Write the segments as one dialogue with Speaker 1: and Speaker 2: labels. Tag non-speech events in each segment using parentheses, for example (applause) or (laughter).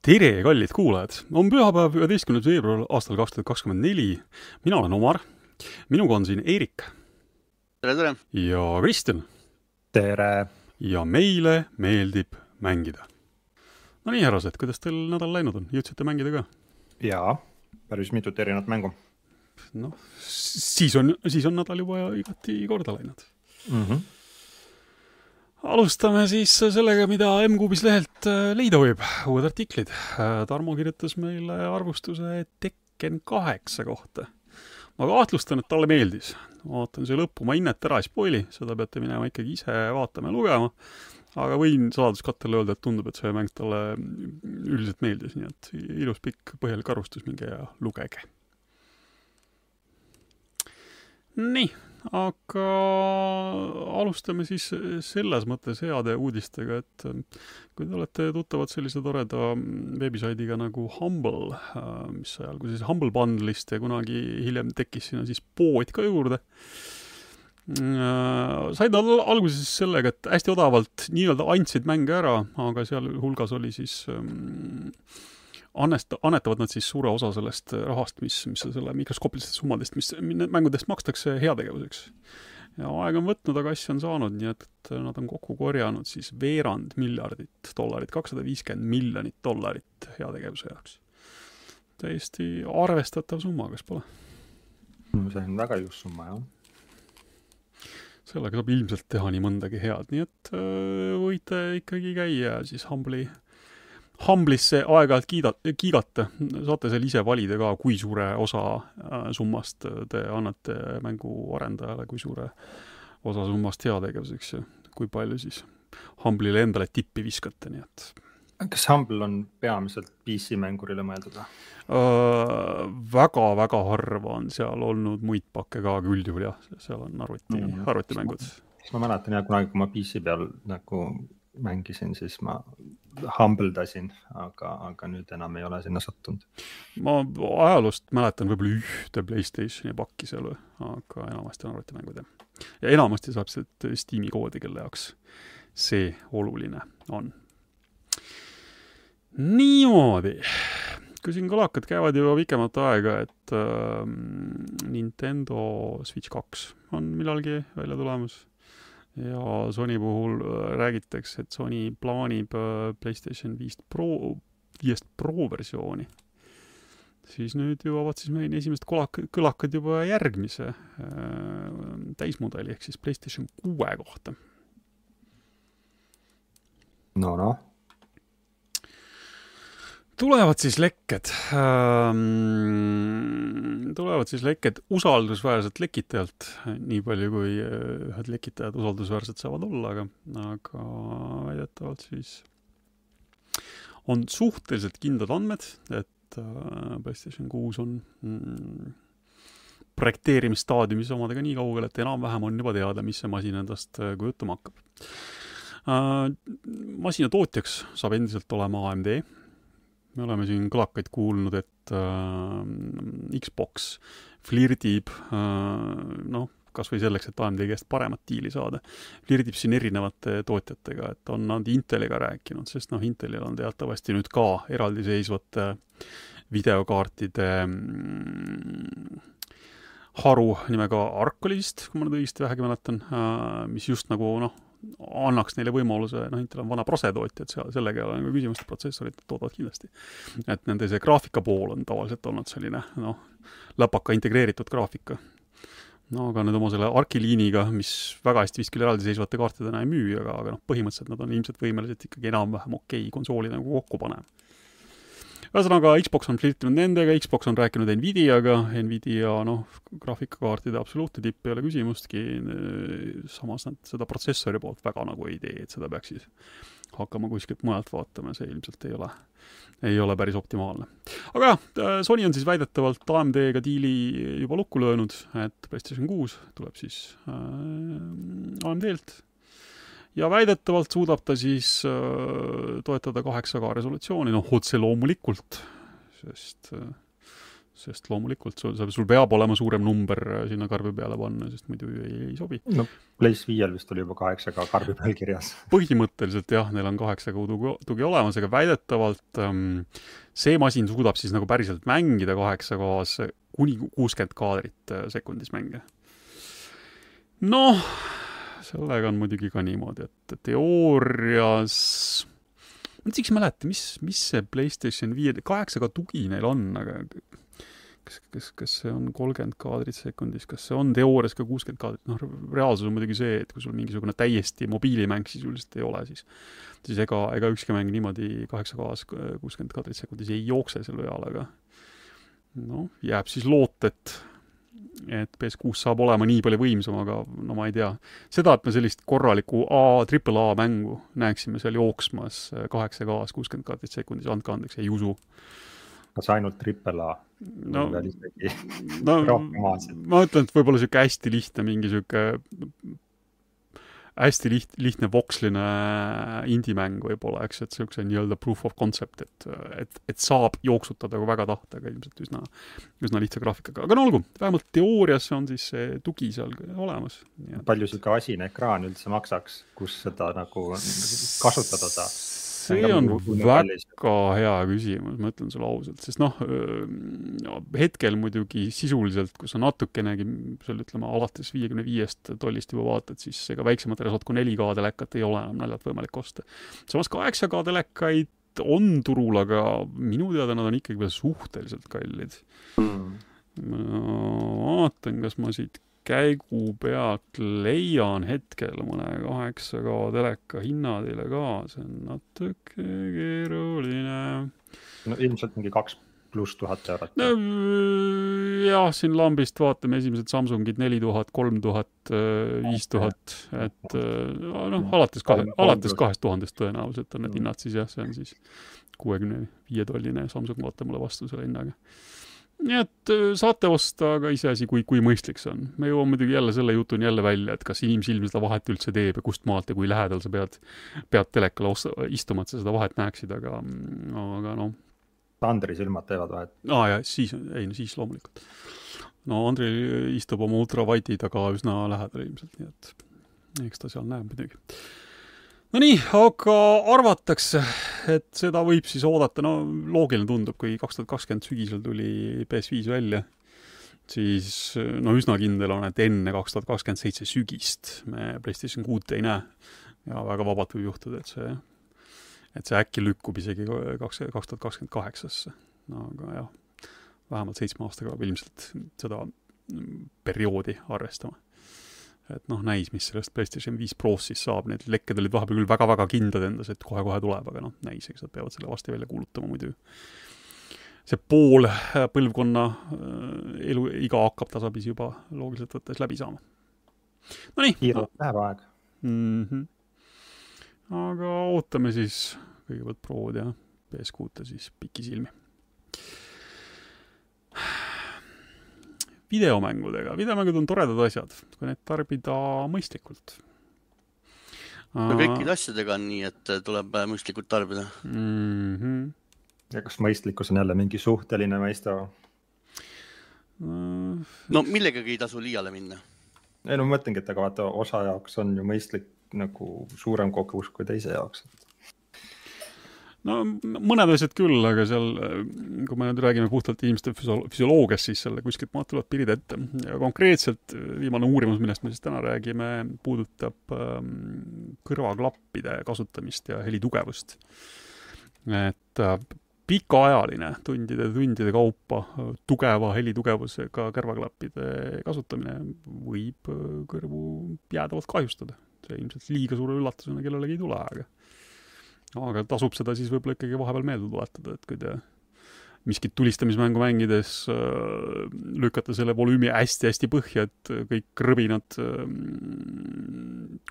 Speaker 1: tere, kallid kuulajad! on pühapäev, üheteistkümnes veebruar aastal kaks tuhat kakskümmend neli. mina olen Omar, minuga on siin Eerik.
Speaker 2: tere, tere!
Speaker 1: ja Kristjan.
Speaker 3: tere!
Speaker 1: ja meile meeldib mängida. no nii, härrased, kuidas teil nädal läinud on, jõudsite mängida ka?
Speaker 3: jaa, päris mitut erinevat mängu.
Speaker 1: noh, siis on, siis on nädal juba igati korda läinud
Speaker 3: mm. -hmm
Speaker 1: alustame siis sellega, mida M-Kuubis lehelt äh, leida võib, uued artiklid. Äh, Tarmo kirjutas meile arvustuse Tekken kaheksa kohta. ma kahtlustan, et talle meeldis. vaatan see lõppu, ma hinnet ära ei spoili, seda peate minema ikkagi ise vaatama ja lugema, aga võin saladuskattele öelda, et tundub, et see mäng talle üldiselt meeldis, nii et ilus pikk põhjalik arvustus, minge ja lugege. nii aga alustame siis selles mõttes heade uudistega, et äh, kui te olete tuttavad sellise toreda veebisaidiga nagu Humble, äh, mis sai alguse siis Humble Bundle'ist ja kunagi hiljem tekkis sinna siis pood ka juurde, äh, said nad alguse siis sellega, et hästi odavalt nii-öelda andsid mänge ära, aga sealhulgas oli siis ähm, annest-, annetavad nad siis suure osa sellest rahast, mis, mis selle mikroskoopilistest summadest, mis mängudest makstakse heategevuseks. ja aega on võtnud, aga asja on saanud, nii et, nad on kokku korjanud siis veerand miljardit dollarit, kakssada viiskümmend miljonit dollarit heategevuse jaoks. täiesti arvestatav summa, kas pole?
Speaker 3: see on väga ilus summa, jah
Speaker 1: sellega saab ilmselt teha nii mõndagi head, nii et äh, võite ikkagi käia siis Humble'i Humble'isse aeg-ajalt kiida-, kiigata, saate seal ise valida ka, kui suure osa äh, summast te annate mänguarendajale, kui suure osa summast heategevuseks ja kui palju siis Humble'ile endale tippi viskate, nii et
Speaker 3: kas Humble on peamiselt PC-mängurile mõeldud või
Speaker 1: uh,? väga-väga harva on seal olnud muid pakke ka, üldjuhul jah, seal on arvuti mm, -hmm. arvutimängud.
Speaker 3: ma mäletan jah, kunagi, kui ma PC peal nagu mängisin, siis ma humbeldasin, aga, aga nüüd enam ei ole sinna sattunud.
Speaker 1: ma ajaloost mäletan võib-olla ühte Playstationi pakki seal, aga enamasti on arvutimängud jah. ja enamasti saab sealt Steam'i koodi, kelle jaoks see oluline on. niimoodi, kui siin kõlakad käivad juba pikemat aega, et äh, Nintendo Switch kaks on millalgi välja tulemas ja Sony puhul äh, räägitakse, et Sony plaanib äh, PlayStation viist Pro, viiest Pro versiooni. siis nüüd jõuavad siis meil esimesed kolak-, kõlakad juba järgmise äh, täismudeli ehk siis PlayStation kuue kohta.
Speaker 3: no noh
Speaker 1: tulevad siis lekked ähm,, tulevad siis lekked usaldusväärselt lekitajalt, nii palju kui äh, ühed lekitajad usaldusväärsed saavad olla, aga, aga väidetavalt siis on suhteliselt kindlad andmed, et äh, PlayStation kuus on mm, projekteerimisstaadiumis omadega nii kaugel, et enam-vähem on juba teada, mis see masin endast äh, kujutama hakkab äh,. masina tootjaks saab endiselt olema AMD me oleme siin kõlakaid kuulnud, et äh, Xbox flirdib äh, noh, kas või selleks, et AMD käest paremat diili saada, flirdib siin erinevate tootjatega, et on nad Inteliga rääkinud, sest noh, Intelil on teatavasti nüüd ka eraldiseisvate videokaartide mm, haru nimega Arc oli vist, kui ma nüüd õigesti vähegi mäletan, äh, mis just nagu noh, annaks neile võimaluse, noh, Intel on vana prosetootja, et seal sellega ei ole nagu küsimust, protsessorid toodavad kindlasti. et nende see graafika pool on tavaliselt olnud selline noh, läpaka integreeritud graafika. no aga nüüd oma selle Arci liiniga, mis väga hästi vist küll eraldiseisvate kaartidena ei müü, aga, aga noh, põhimõtteliselt nad on ilmselt võimelised ikkagi enam-vähem okei okay konsooli nagu kokku panema ühesõnaga, Xbox on flirtinud nendega, Xbox on rääkinud Nvidiaga, Nvidia noh, graafikakaartide absoluutne tipp ei ole küsimustki, samas nad seda protsessori poolt väga nagu ei tee, et seda peaks siis hakkama kuskilt mujalt vaatama, see ilmselt ei ole, ei ole päris optimaalne. aga jah, Sony on siis väidetavalt AMD-ga diili juba lukku löönud, et PlayStation kuus tuleb siis äh, AMD-lt ja väidetavalt suudab ta siis äh, toetada 8K resolutsiooni, noh otse loomulikult, sest äh, sest loomulikult sul, sul peab olema suurem number äh, sinna karbi peale panna, sest muidu ei, ei sobi.
Speaker 3: no PlayStation viiel vist oli juba kaheksa ka karbi peal kirjas.
Speaker 1: põhimõtteliselt jah, neil on kaheksa kuu tugi, tugi olemas, aga väidetavalt ähm, see masin suudab siis nagu päriselt mängida kaheksa kohas kuni kuuskümmend kaadrit äh, sekundis mänge. noh, sellega on muidugi ka niimoodi, et teoorias ma üldse ei mäleta, mis, mis see PlayStation viie, kaheksa ka tugi neil on, aga kas, kas, kas see on kolmkümmend kaadrit sekundis, kas see on teoorias ka kuuskümmend kaadrit, noh, reaalsus on muidugi see, et kui sul mingisugune täiesti mobiilimäng sisuliselt ei ole, siis siis ega, ega ükski mäng niimoodi kaheksa kohas kuuskümmend kaadrit sekundis ei jookse selle peale, aga noh, jääb siis loota, et et PS6 saab olema nii palju võimsam, aga no ma ei tea. seda, et me sellist korralikku A, triple A mängu näeksime seal jooksmas kaheksa K-s kuuskümmend kaadrit sekundis, andke andeks, ei usu
Speaker 3: kas ainult triple A?
Speaker 1: no, no (laughs) ma ütlen, et võib-olla niisugune hästi lihtne mingi niisugune hästi liht-, lihtne voksline indie-mäng võib-olla, eks, et niisuguse nii-öelda proof of concept, et, et, et saab jooksutada, kui väga tahta, aga ilmselt üsna, üsna lihtsa graafikaga. aga no olgu, vähemalt teoorias on siis see tugi seal olemas.
Speaker 3: palju niisugune asine ekraan üldse maksaks, kus seda nagu kasutada saab?
Speaker 1: See on väga hea küsimus, ma ütlen sulle ausalt, sest noh, hetkel muidugi sisuliselt, kui sa natukenegi seal ütleme, alates viiekümne viiest tollist juba vaatad, siis ega väiksemat resot kui 4K telekat ei ole enam naljalt võimalik osta. samas 8K telekaid on turul, aga minu teada nad on ikkagi veel suhteliselt kallid mm.. ma vaatan, kas ma siit käigu pealt leian hetkel mõne kaheksa K teleka hinna teile ka, see on natuke keeruline.
Speaker 3: no ilmselt mingi kaks pluss tuhat eurot.
Speaker 1: No,. jah, siin lambist vaatame esimesed Samsungid neli tuhat, kolm tuhat, viis tuhat, et noh, alates kahe, alates kahest tuhandest tõenäoliselt on need hinnad siis jah, see on siis kuuekümne viie tolline Samsung vaatab mulle vastu selle hinnaga nii et äh, saate osta, aga iseasi, kui, kui mõistlik see on. me jõuame muidugi jälle selle jutuni jälle välja, et kas inimsilm seda vahet üldse teeb ja kust maalt ja kui lähedal sa pead, pead telekale istuma, et sa seda vahet näeksid, aga, aga noh.
Speaker 3: Andri silmad teevad vahet.
Speaker 1: aa jaa, siis, ei no siis loomulikult. no Andri istub oma ultravati taga üsna lähedal ilmselt, nii et eks ta seal näeb muidugi Nonii, aga arvatakse, et seda võib siis oodata, no loogiline tundub, kui kaks tuhat kakskümmend sügisel tuli PS5 välja, siis no üsna kindel on, et enne kaks tuhat kakskümmend seitse sügist me PlayStation kuut ei näe. ja väga vabalt võib juhtuda, et see, et see äkki lükkub isegi kaks, kaks tuhat kakskümmend kaheksasse. no aga jah, vähemalt seitsme aastaga peab ilmselt seda perioodi arvestama et noh, näis, mis sellest PlayStation viis Prost siis saab, need lekked olid vahepeal küll väga-väga kindlad endas, et kohe-kohe tuleb, aga noh, näis, eks nad peavad selle varsti välja kuulutama muidu. see pool äh, põlvkonna äh, eluiga hakkab tasapisi juba loogiliselt võttes läbi saama. Nonii.
Speaker 3: kiirelt läheb aeg
Speaker 1: mm. -hmm. aga ootame siis kõigepealt Prod ja PS6-e siis pikisilmi videomängudega, videomängud on toredad asjad, kui neid tarbida mõistlikult.
Speaker 2: no kõikide asjadega on nii, et tuleb mõistlikult tarbida
Speaker 1: mm. -hmm.
Speaker 3: ja kas mõistlikkus on jälle mingi suhteline mõiste?
Speaker 2: no millegagi ei tasu liiale minna.
Speaker 3: ei no ma mõtlengi, et aga vaata, osa jaoks on ju mõistlik nagu suurem kogus kui teise jaoks
Speaker 1: no mõned asjad küll, aga seal, kui me nüüd räägime puhtalt inimeste füsiolo-, füsioloogiast, siis selle kuskilt maalt tulevad piirid ette. ja konkreetselt viimane uurimus, millest me siis täna räägime, puudutab ähm, kõrvaklappide kasutamist ja helitugevust. et äh, pikaajaline tundide tundide kaupa tugeva helitugevusega kõrvaklappide kasutamine võib äh, kõrvu jäädavalt kahjustada. see ilmselt liiga suure üllatusena kellelegi ei tule, aga aga tasub seda siis võib-olla ikkagi vahepeal meelde tuletada, et kui te miskit tulistamismängu mängides äh, lükata selle volüümi hästi-hästi põhja, et kõik krõbinad äh,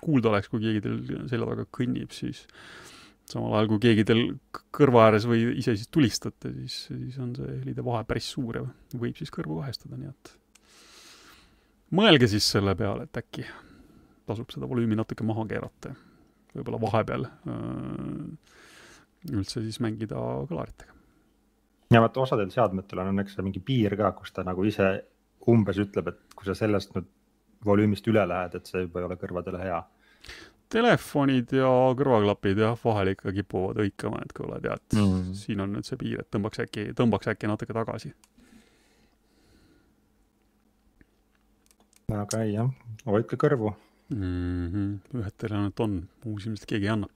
Speaker 1: kuulda oleks, kui keegi teil selja taga kõnnib, siis samal ajal, kui keegi teil kõrva ääres või ise siis tulistate, siis, siis on see helide vahe päris suur ja võib siis kõrvu kahestada, nii et mõelge siis selle peale, et äkki tasub seda volüümi natuke maha keerata võib-olla vahepeal üldse siis mängida kõlaritega.
Speaker 3: ja vaata osadel seadmetel on õnneks mingi piir ka, kus ta nagu ise umbes ütleb, et kui sa sellest nüüd volüümist üle lähed, et see juba ei ole kõrvadele hea.
Speaker 1: Telefonid ja kõrvaklapid jah, vahel ikka kipuvad hõikama, et kuule, tead mm., siin on nüüd see piir, et tõmbaks äkki, tõmbaks äkki natuke tagasi.
Speaker 3: aga ei jah, hoidke kõrvu
Speaker 1: mm. -hmm. ühed teil ainult on, uusi ilmselt keegi ei anna.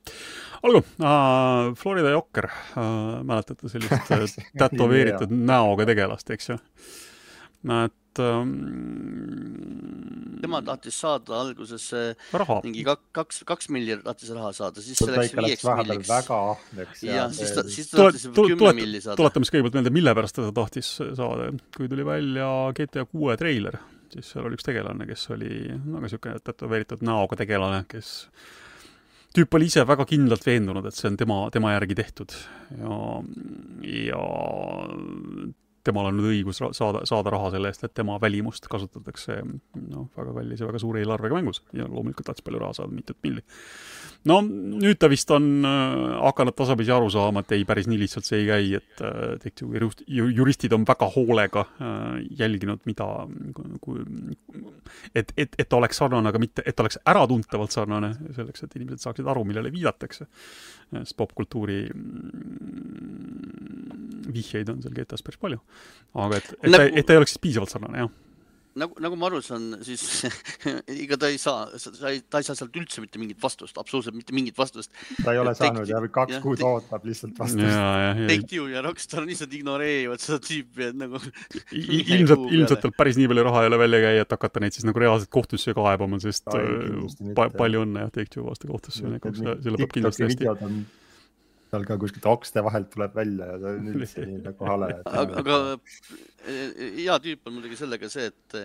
Speaker 1: olgu uh,, Florida Jokker uh,, mäletate sellist äh, (laughs) tätoveeritud näoga tegelast, eks ju? et um,
Speaker 2: tema tahtis saada alguses
Speaker 1: raha.
Speaker 2: mingi kaks, kaks, kaks miljardit tahtis raha saada, siis see läks viieks milliks.
Speaker 3: väga ahneks.
Speaker 2: jah, siis ta, siis ta tahtis kümme milli saada.
Speaker 1: tuletame siis kõigepealt meelde, mille pärast ta tahtis saada, kui tuli välja GTA kuue treiler siis seal oli üks tegelane, kes oli nagu niisugune tätoveeritud näoga tegelane, kes tüüp oli ise väga kindlalt veendunud, et see on tema, tema järgi tehtud. Ja, ja temal on nüüd õigus saada, saada raha selle eest, et tema välimust kasutatakse noh, väga kallis ja väga suure eelarvega mängus ja loomulikult tahtis palju raha saada, mitut milli no nüüd ta vist on äh, hakanud tasapisi aru saama, et ei, päris nii lihtsalt see ei käi, et äh, tehti juristid on väga hoolega äh, jälginud, mida, et, et, et ta oleks sarnane, aga mitte, et ta oleks äratuntavalt sarnane, selleks, et inimesed saaksid aru, millele viidatakse. Sest popkultuuri mm, vihjeid on seal GTA-s päris palju. aga et, et nagu... ta, et ta ei oleks siis piisavalt sarnane, jah
Speaker 2: nagu, nagu ma aru saan, siis (laughs) ega ta ei saa, ta ei, ta ei saa sealt üldse mitte mingit vastust, absoluutselt mitte mingit vastust.
Speaker 3: ta ei ole saanud ja kaks kuud ootab lihtsalt vastust.
Speaker 2: Take-Two ja Rockstar lihtsalt ignoreerivad seda tüüpi, et nagu (laughs)
Speaker 1: ilmselt, ilmselt tal päris nii palju raha ei ole välja käia, et hakata neid siis nagu reaalselt kohtusse kaebama, sest äh, pa, palju õnne jah, Take-Two vastu kohtusse see lõpeb kindlasti hästi
Speaker 3: seal ka kuskilt okste vahelt tuleb välja ja ta on üldse nii nagu hale.
Speaker 2: aga, aga hea tüüp on muidugi sellega see, et,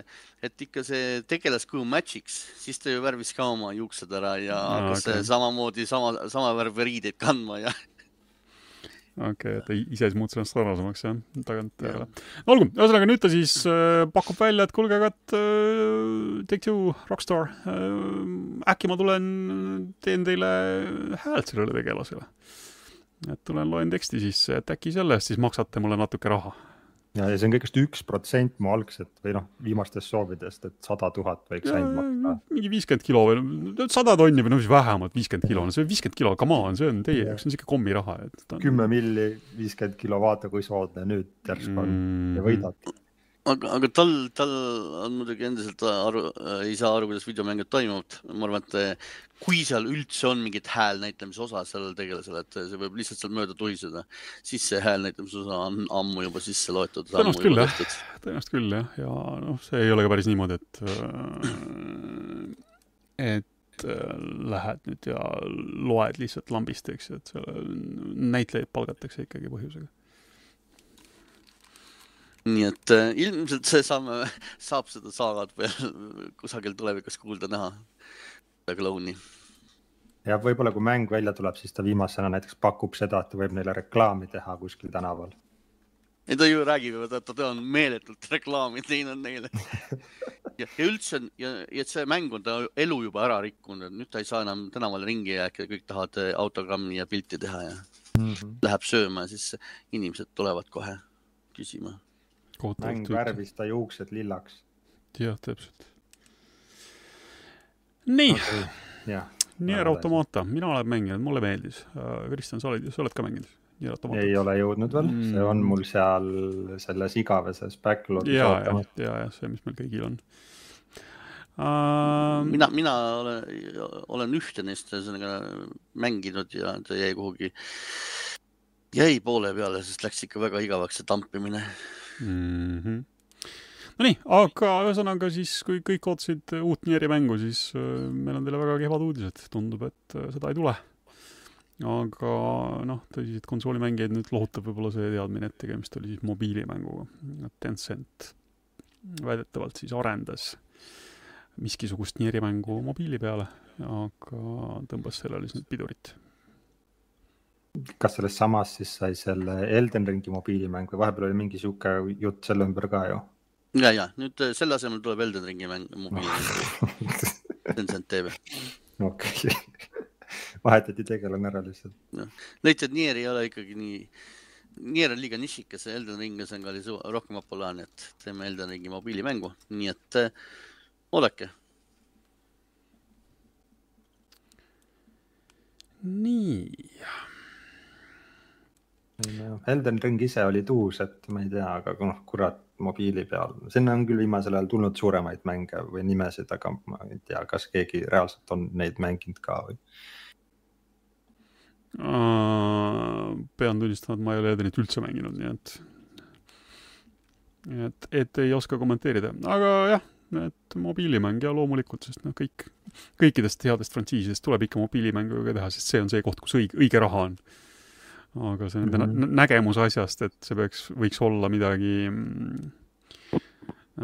Speaker 2: et ikka see tegelaskuju match'iks, siis ta ju värvis ka oma juuksed ära ja no, hakkas okay. samamoodi sama, sama värvi riideid kandma ja
Speaker 1: okei okay,, ta ise siis muutus ennast sarnasemaks jah, tagantjärele. no olgu, ühesõnaga nüüd ta siis äh, pakub välja, et kuulge, aga et äh, Take-Two, Rockstar äh,, äkki ma tulen, teen teile häält sellele tegelasele et tulen loen teksti sisse, et äkki selle eest siis maksate mulle natuke raha.
Speaker 3: ja, ja see on kõigest üks protsent mu algset või noh, viimastest soovidest, et sada tuhat võiks ainult maksta.
Speaker 1: mingi viiskümmend kilo või sada tonni või no mis vähemalt viiskümmend kilo, no see viiskümmend kilo, come on, see on teie jaoks, on siuke kommiraha, et
Speaker 3: on.... kümme milli, viiskümmend kilo, vaata kui soodne nüüd järsku on mm. ja võidad
Speaker 2: aga, aga tal, tal on muidugi endiselt aru äh,, ei saa aru, kuidas videomängud toimuvad. ma arvan, et äh, kui seal üldse on mingit hääl näitamise osa sellel tegelasel, et see võib lihtsalt seal mööda tuhiseda, siis see hääl näitamise osa on ammu juba sisse loetud.
Speaker 1: tõenäoliselt küll jah, tõenäoliselt küll jah, ja noh, see ei ole ka päris niimoodi, et äh, et äh, lähed nüüd ja loed lihtsalt lambist, eks ju, et seal näitlejaid palgatakse ikkagi põhjusega
Speaker 2: nii et äh, ilmselt see saame, (laughs) saab seda saagat veel kusagil tulevikus kuulda-näha, seda klouni.
Speaker 3: ja võib-olla, kui mäng välja tuleb, siis ta viimasena näiteks pakub seda, et ta võib neile reklaami teha kuskil tänaval.
Speaker 2: ei, ta ju räägib, et ta on meeletult reklaami teinud neile (laughs) ja, ja üldse on ja, ja see mäng on ta elu juba ära rikkunud, nüüd ta ei saa enam tänavale ringi jääda, kõik tahavad äh, autogrammi ja pilti teha ja mm -hmm. läheb sööma siis inimesed tulevad kohe küsima
Speaker 3: mäng värvis ta juuksed lillaks.
Speaker 1: jah, täpselt. nii okay.. Nier Automata, mina olen mänginud, mulle meeldis. Äh, Kristjan, sa oled, sa oled ka mänginud?
Speaker 3: ei ole jõudnud veel mm., see on mul seal selles igaveses backlog'is
Speaker 1: ja, ja, ja, ja see, mis meil kõigil on
Speaker 2: uh.... mina, mina olen, olen ühte neist ühesõnaga mänginud ja ta jäi kuhugi, jäi poole peale, sest läks ikka väga igavaks see tampimine
Speaker 1: mm. -hmm. Nonii, aga ühesõnaga siis, kui kõik ootasid uut Nieri mängu, siis äh, meil on teile väga kehvad uudised, tundub, et äh, seda ei tule. aga noh, tõsiseid konsoolimängijaid nüüd lohutab võib-olla see teadmine, et tegemist oli siis mobiilimänguga. Tencent väidetavalt siis arendas miskisugust Nieri mängu mobiili peale, aga tõmbas sellele siis nüüd pidurit
Speaker 3: kas sellest samast siis sai selle Elden Ringi mobiilimäng või vahepeal oli mingi sihuke jutt selle ümber ka ju?
Speaker 2: ja, ja nüüd äh, selle asemel tuleb Elden Ringi mäng, mobiilimäng (laughs) Tencent teeb.
Speaker 3: okei, (laughs) vahetati tegelane ära lihtsalt.
Speaker 2: noh, et Nier ei ole ikkagi nii Nier on liiga nišikas ja Elden Ring on ka rohkem populaarne, et teeme Elden Ringi mobiilimängu, nii et äh, oodake.
Speaker 1: nii,
Speaker 3: Elden Ring ise oli tuus, et ma ei tea, aga noh, kurat, mobiili peal, sinna on küll viimasel ajal tulnud suuremaid mänge või nimesid, aga ma ei tea, kas keegi reaalselt on neid mänginud ka või.
Speaker 1: pean tunnistama, et ma ei ole Edenit üldse mänginud, nii et et, et ei oska kommenteerida, aga jah, et mobiilimäng ja loomulikult, sest noh, kõik, kõikidest headest frantsiisidest tuleb ikka mobiilimängu ka teha, sest see on see koht, kus õige, õige raha on. Aga see nende mm. -hmm. nägemus asjast, et see peaks, võiks olla midagi mm,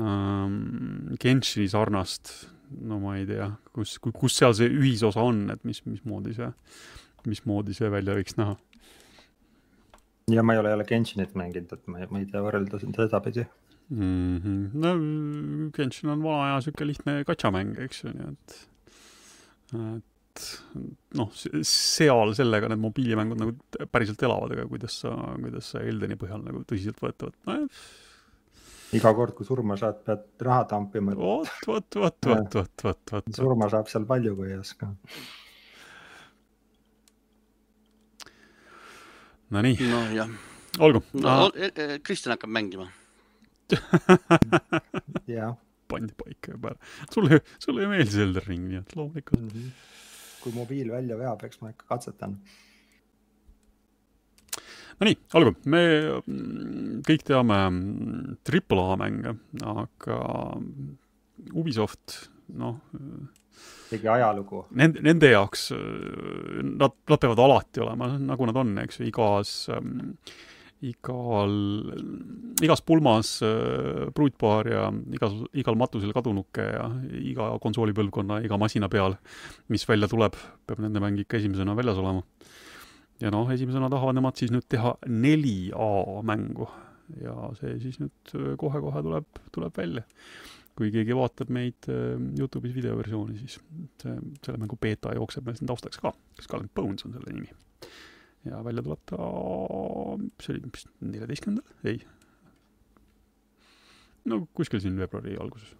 Speaker 1: ähm, Genshini sarnast, no ma ei tea, kus, kus seal see ühisosa on, et mis, mismoodi see, mismoodi see välja võiks näha
Speaker 3: ja ma ei ole jälle Genshinit mänginud, et ma ei, ma ei tea võrrelda sind sedapidi.
Speaker 1: mm. -hmm. no Genshin on vana aja sihuke lihtne katšamäng, eks ju, nii et, et noh, seal sellega need mobiilimängud nagu päriselt elavad, aga kuidas sa, kuidas sa Eldeni põhjal nagu tõsiseltvõetavad, nojah,
Speaker 3: iga kord, kui surma saad, pead raha tampima.
Speaker 1: vot, vot, vot, vot, vot, vot, vot,
Speaker 3: surma saab seal palju, kui ei oska.
Speaker 1: Nonii,
Speaker 2: nojah,
Speaker 1: olgu
Speaker 2: no
Speaker 1: no,,
Speaker 2: Kristjan hakkab mängima. (laughs)
Speaker 3: jah.
Speaker 1: pandi paika juba ära. sulle, sulle ei meeldi Elden Ring, nii et loomulikult.
Speaker 3: Kui mobiil välja veab, eks ma ikka katsetan.
Speaker 1: Nonii, olgu, me mm, kõik teame mm, Triple A mänge, aga Ubisoft, noh,
Speaker 3: tegi ajalugu.
Speaker 1: nende, nende jaoks äh, nad, nad peavad alati olema nagu nad on, eks ju, igas ähm, igal, igas pulmas äh, pruutpaar ja igas, igal matusel kadunuke ja iga konsoolipõlvkonna, iga masina peal, mis välja tuleb, peab nende mäng ikka esimesena väljas olema. ja noh, esimesena tahavad nemad siis nüüd teha 4A mängu ja see siis nüüd äh, kohe-kohe tuleb, tuleb välja. kui keegi vaatab meid äh, Youtube'is videoversiooni, siis see, selle mängu beeta jookseb meil siin taustaks ka, Skull and Bones on selle nimi. Ja välja tuleb ta, see oli vist neljateistkümnendal, ei. no kuskil siin veebruari alguses.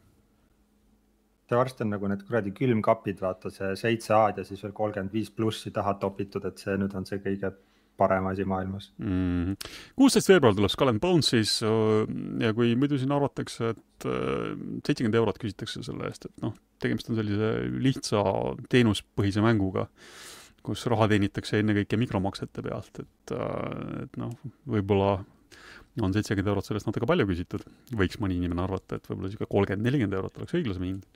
Speaker 3: see varsti on nagu need kuradi külmkapid, vaata see seitse A-d ja siis veel kolmkümmend viis plussi taha topitud, et see nüüd on see kõige parem asi maailmas.
Speaker 1: Mhm. kuusteist veebruar tuleb Skull and Bones siis öö, ja kui muidu siin arvatakse, et seitsekümmend eurot küsitakse selle eest, et noh, tegemist on sellise lihtsa teenuspõhise mänguga, kus raha teenitakse ennekõike mikromaksete pealt, et, et noh, võib-olla on seitsekümmend eurot sellest natuke palju küsitud, võiks mõni inimene arvata, et võib-olla niisugune kolmkümmend, nelikümmend eurot oleks õiglasem hind,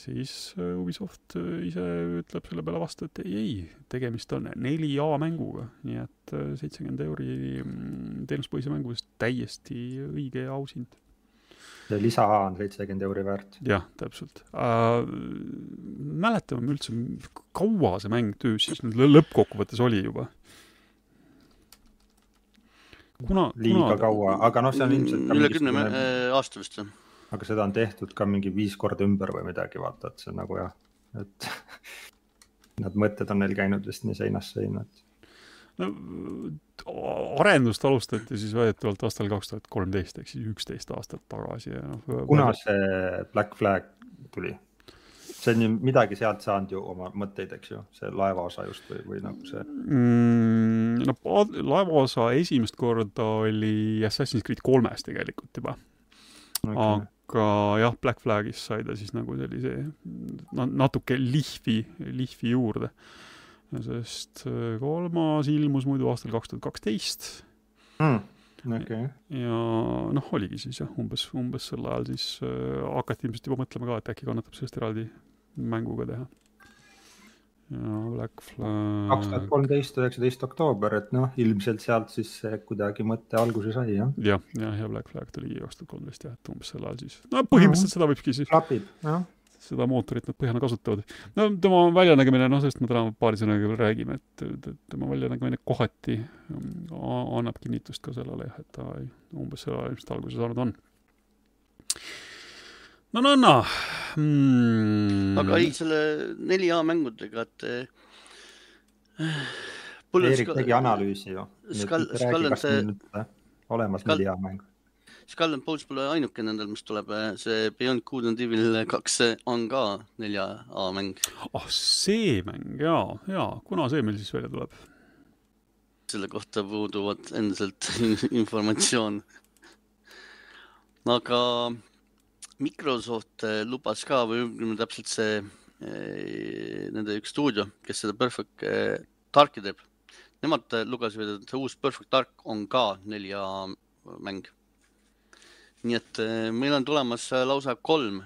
Speaker 1: siis äh, Ubisoft äh, ise ütleb selle peale vastu, et ei, ei, tegemist on 4A mänguga, nii et äh, seitsekümmend euri mm, teenuspõhise mängu eest täiesti õige ja aus hind.
Speaker 3: See lisa A on seitsekümmend euri väärt.
Speaker 1: jah, täpselt äh,. mäletame me üldse, kaua see mäng töös siis nüüd lõ- lõppkokkuvõttes oli juba? kuna,
Speaker 3: liiga kaua, aga noh, see on ilmselt
Speaker 2: üle kümne
Speaker 3: mingisugune,
Speaker 2: äh, aasta vist või?
Speaker 3: aga seda on tehtud ka mingi viis korda ümber või midagi, vaata, et see on nagu jah, et (laughs) Need mõtted on neil käinud vist nii seinast seina, et
Speaker 1: no arendust alustati siis väidetavalt aastal kaks tuhat kolmteist ehk siis üksteist aastat tagasi ja noh.
Speaker 3: kuna see Black Flag tuli? see on ju midagi sealt saanud ju oma mõtteid, eks ju, see laevaosa just või, või nagu see,
Speaker 1: mm,? no pa- laevaosa esimest korda oli Assassin's Creed kolmes tegelikult juba okay., aga jah, Black Flagis sai ta siis nagu sellise natuke lihvi, lihvi juurde. Sest äh, kolmas ilmus muidu aastal kaks tuhat kaksteist
Speaker 3: mm, okei,
Speaker 1: ja noh, oligi siis jah, umbes, umbes sel ajal siis äh, hakati ilmselt juba mõtlema ka, et äkki kannatab sellest eraldi mänguga teha. ja Black
Speaker 3: kaks tuhat
Speaker 1: Flag,
Speaker 3: kolmteist, üheksateist oktoober, et noh, ilmselt sealt siis kuidagi mõte alguse sai jah,
Speaker 1: jah, jah, ja Black Flag tuli kaks tuhat kolmteist jah, et umbes sel ajal siis, no põhimõtteliselt seda võibki siis,
Speaker 3: klapib, jah.
Speaker 1: Seda mootorit nad põhjana kasutavad. no tema väljanägemine, noh, sellest me täna paari sõnaga veel räägime, et tema väljanägemine kohati mm, annab kinnitust ka sellele jah, et ta umbes sel ajal ilmselt alguse saanud on. no, no, no mm..
Speaker 2: aga ei, selle 4A mängudega, et eh,
Speaker 3: Erik tegi analüüsi ju. Olemas neli hea mängu.
Speaker 2: Skull and Bones pole ainuke nendel, mis tuleb, see Beyond Good and Evil kaks on ka nelja A mäng.
Speaker 1: ah, see mäng ja, ja, kuna see meil siis välja tuleb?
Speaker 2: selle kohta puuduvad endiselt (laughs) informatsioon. aga Microsoft lubas ka või täpselt see eh, nende üks stuudio, kes seda Perfect eh, Darki teeb nemad lugesid, et see uus Perfect Dark on ka 4A mäng. Nii et eh, meil on tulemas lausa kolm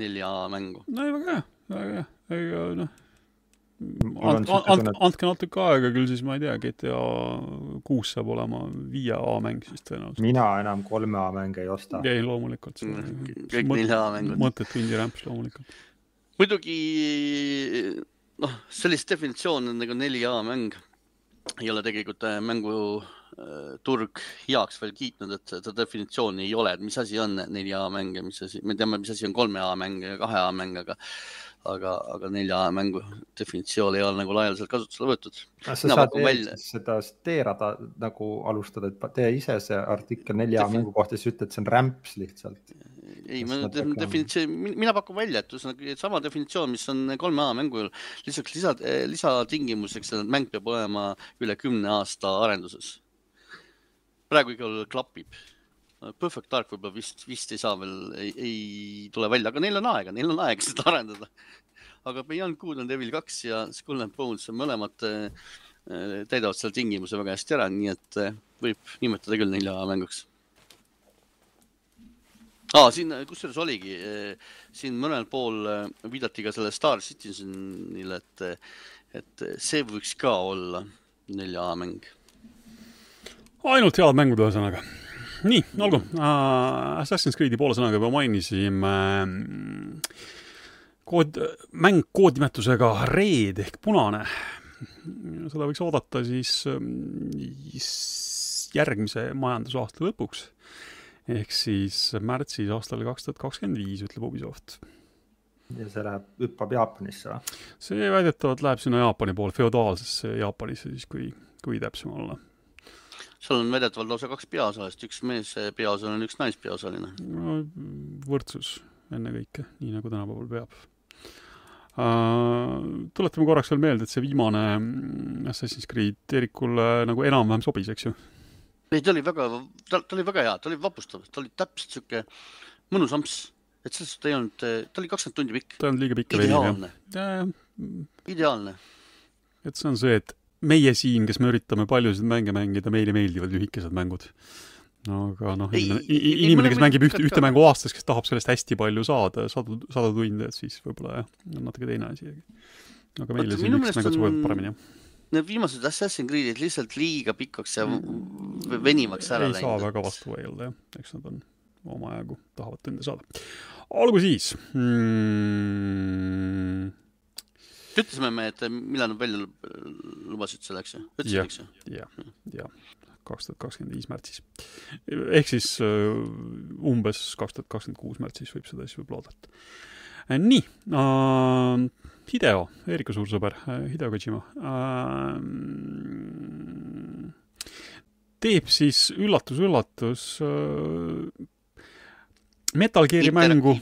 Speaker 2: 4A mängu.
Speaker 1: no ei, väga hea, väga hea, ega noh andke, andke, andke natuke aega, küll siis ma ei tea, GTA kuus saab olema viie A mäng siis tõenäoliselt.
Speaker 3: mina enam kolme A mänge ei osta.
Speaker 1: ei, loomulikult.
Speaker 2: kõik nelja A mängud.
Speaker 1: mõttetu indie-rämps loomulikult.
Speaker 2: muidugi noh, sellist definitsiooni nagu 4A mäng ei ole tegelikult äh, äh, heaks veel kiitnud, et seda definitsiooni ei ole, et mis asi on 4A mäng ja mis asi, me teame, mis asi on 3A mäng ja 2A mäng, aga aga, aga nelja mängu definitsioon ei ole nagu laialdaselt kasutusele võetud.
Speaker 3: sa saad välja... seda teerada nagu alustada, et tee ise see artikkel nelja Defi... mängu kohta, siis ütled, see on rämps lihtsalt.
Speaker 2: ei, ma definitsioon, mina pakun välja, et ühesõnaga sama definitsioon, mis on kolme A mängul, lisaks lisa, lisatingimuseks, et mäng peab olema üle kümne aasta arenduses. Praegu igal klapib Perfect Dark võib-olla vist, vist ei saa veel, ei, tule välja, aga neil on aega, neil on aega (laughs) seda arendada. aga Beyond Good on Devil kaks ja Skull and Bones mõlemad äh, täidavad selle tingimuse väga hästi ära, nii et äh, võib nimetada küll nelja mänguks. aa, siin kusjuures oligi äh,, siin mõnel pool viidati ka selle Star Citizenile, et, et see võiks ka olla nelja mäng.
Speaker 1: Ainult head mängud, ühesõnaga nii, olgu uh,. Assassin's Creed'i poole sõnaga juba mainisime uh, kood, mäng koodnimetusega Red ehk punane. seda võiks oodata siis järgmise majandusaasta lõpuks. ehk siis märtsis aastal kaks tuhat kakskümmend viis, ütleb Ubisoft.
Speaker 3: ja see läheb, hüppab Jaapanisse või?
Speaker 1: see väidetavalt läheb sinna Jaapani poole, feodaalsesse Jaapanisse siis, kui, kui täpsem olla
Speaker 2: seal on väidetavalt lausa kaks peaosalist, üks mees peaosaline, üks naispeaosaline.
Speaker 1: no võrdsus ennekõike, nii nagu tänapäeval peab uh,. tuletame korraks veel meelde, et see viimane mm, Assassin's Creed Eerikule nagu enam-vähem sobis, eks ju?
Speaker 2: ei, ta oli väga, ta, ta oli väga hea, ta oli vapustav, ta oli täpselt sihuke mõnus amps, et selles suhtes ta ei olnud, ta oli kakskümmend tundi pikk.
Speaker 1: ta ei olnud liiga pikk
Speaker 2: jah. ideaalne.
Speaker 1: et see on see, et meie siin, kes me üritame paljusid mänge mängida, meile meeldivad lühikesed mängud. aga noh, inimene, kes mängib ühte, ühte mängu aastas, kes tahab sellest hästi palju saada, sadu, sadu tunde, et siis võib-olla jah, on natuke teine asi. aga meile siin lühikesed mängud sobivad paremini, jah
Speaker 2: Need viimased Assassin's Creed'id lihtsalt liiga pikaks ja venimaks ära
Speaker 1: läinud. ei saa väga vastu vaielda, jah. eks nad on omajagu, tahavad tunde saada. olgu siis mm
Speaker 2: ütlesime me, et millal nad välja lubasid selle, eks ju? ütlesid, eks ju?
Speaker 1: jah, jah, kaks tuhat kakskümmend viis märtsis. ehk siis uh, umbes kaks tuhat kakskümmend kuus märtsis võib seda siis võib-olla oodata. Äh, nii uh,, Hideo, Erika suur sõber, Hideo Kojima uh,, teeb siis üllatus-üllatus uh, Metal Gear'i mängu,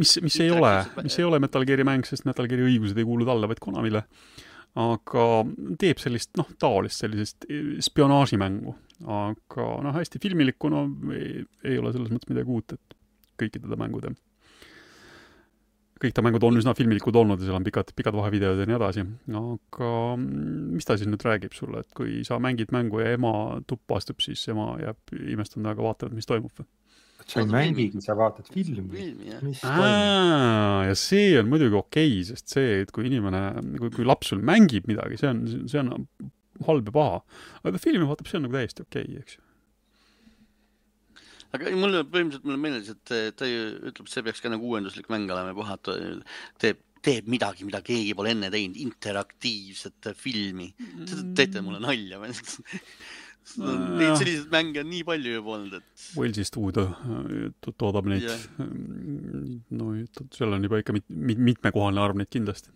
Speaker 1: mis, mis ei ole, mis ei ole Metal Gear'i mäng, sest Metal Gear'i õigused ei kuulu talle, vaid Konamile. aga teeb sellist, noh, taolist sellisest spionaažimängu. aga noh, hästi filmilikku, no ei, ei ole selles mõttes midagi uut, et kõiki teda mängud ja kõik ta mängud on üsna filmilikud olnud ja seal on pikad, pikad vahevideod ja nii edasi. aga mis ta siis nüüd räägib sulle, et kui sa mängid mängu ja ema tuppa astub, siis ema jääb imestama ja vaatama, mis toimub või?
Speaker 3: Sa ei mängigi, sa vaatad filmi.
Speaker 1: ja see on muidugi okei okay,, sest see, et kui inimene, kui, kui laps sul mängib midagi, see on, see on halb ja paha. aga ta filmi vaatab, see on nagu täiesti okei okay,, eks ju
Speaker 2: aga mulle põhimõtteliselt mulle meeldis, et ta ju ütleb, see peaks ka nagu uuenduslik mäng olema, kohe ta teeb, teeb midagi, mida keegi pole enne teinud, interaktiivset filmi. Te teete mulle nalja või (laughs) Neid selliseid mänge on nii palju juba olnud, et.
Speaker 1: Walesi stuudio äh, toodab neid yeah.. no seal on juba ikka mit, mit, mitmekohaline arv neid kindlasti.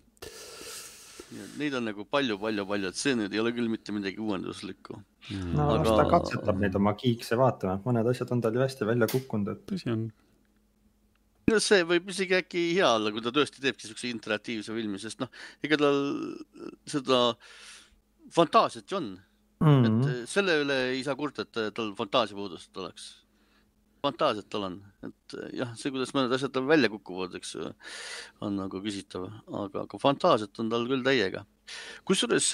Speaker 2: Neid on nagu palju-palju-palju, et see nüüd ei ole küll mitte midagi uuenduslikku.
Speaker 3: no aga... las ta katsetab neid oma kiikse, vaatame, mõned asjad on tal ju hästi välja kukkunud, et.
Speaker 1: tõsi on.
Speaker 2: no see võib isegi äkki hea olla, kui ta tõesti teebki siukse interaktiivse filmi, sest noh, ega tal seda fantaasiat ju on mm. -hmm. et selle üle ei saa kurta, et tal fantaasiapuudust oleks fantaasiat tal on, et eh, jah, see, kuidas mõned asjad tal välja kukuvad, eks ju, on nagu küsitav, aga, aga fantaasiat on tal küll täiega. kusjuures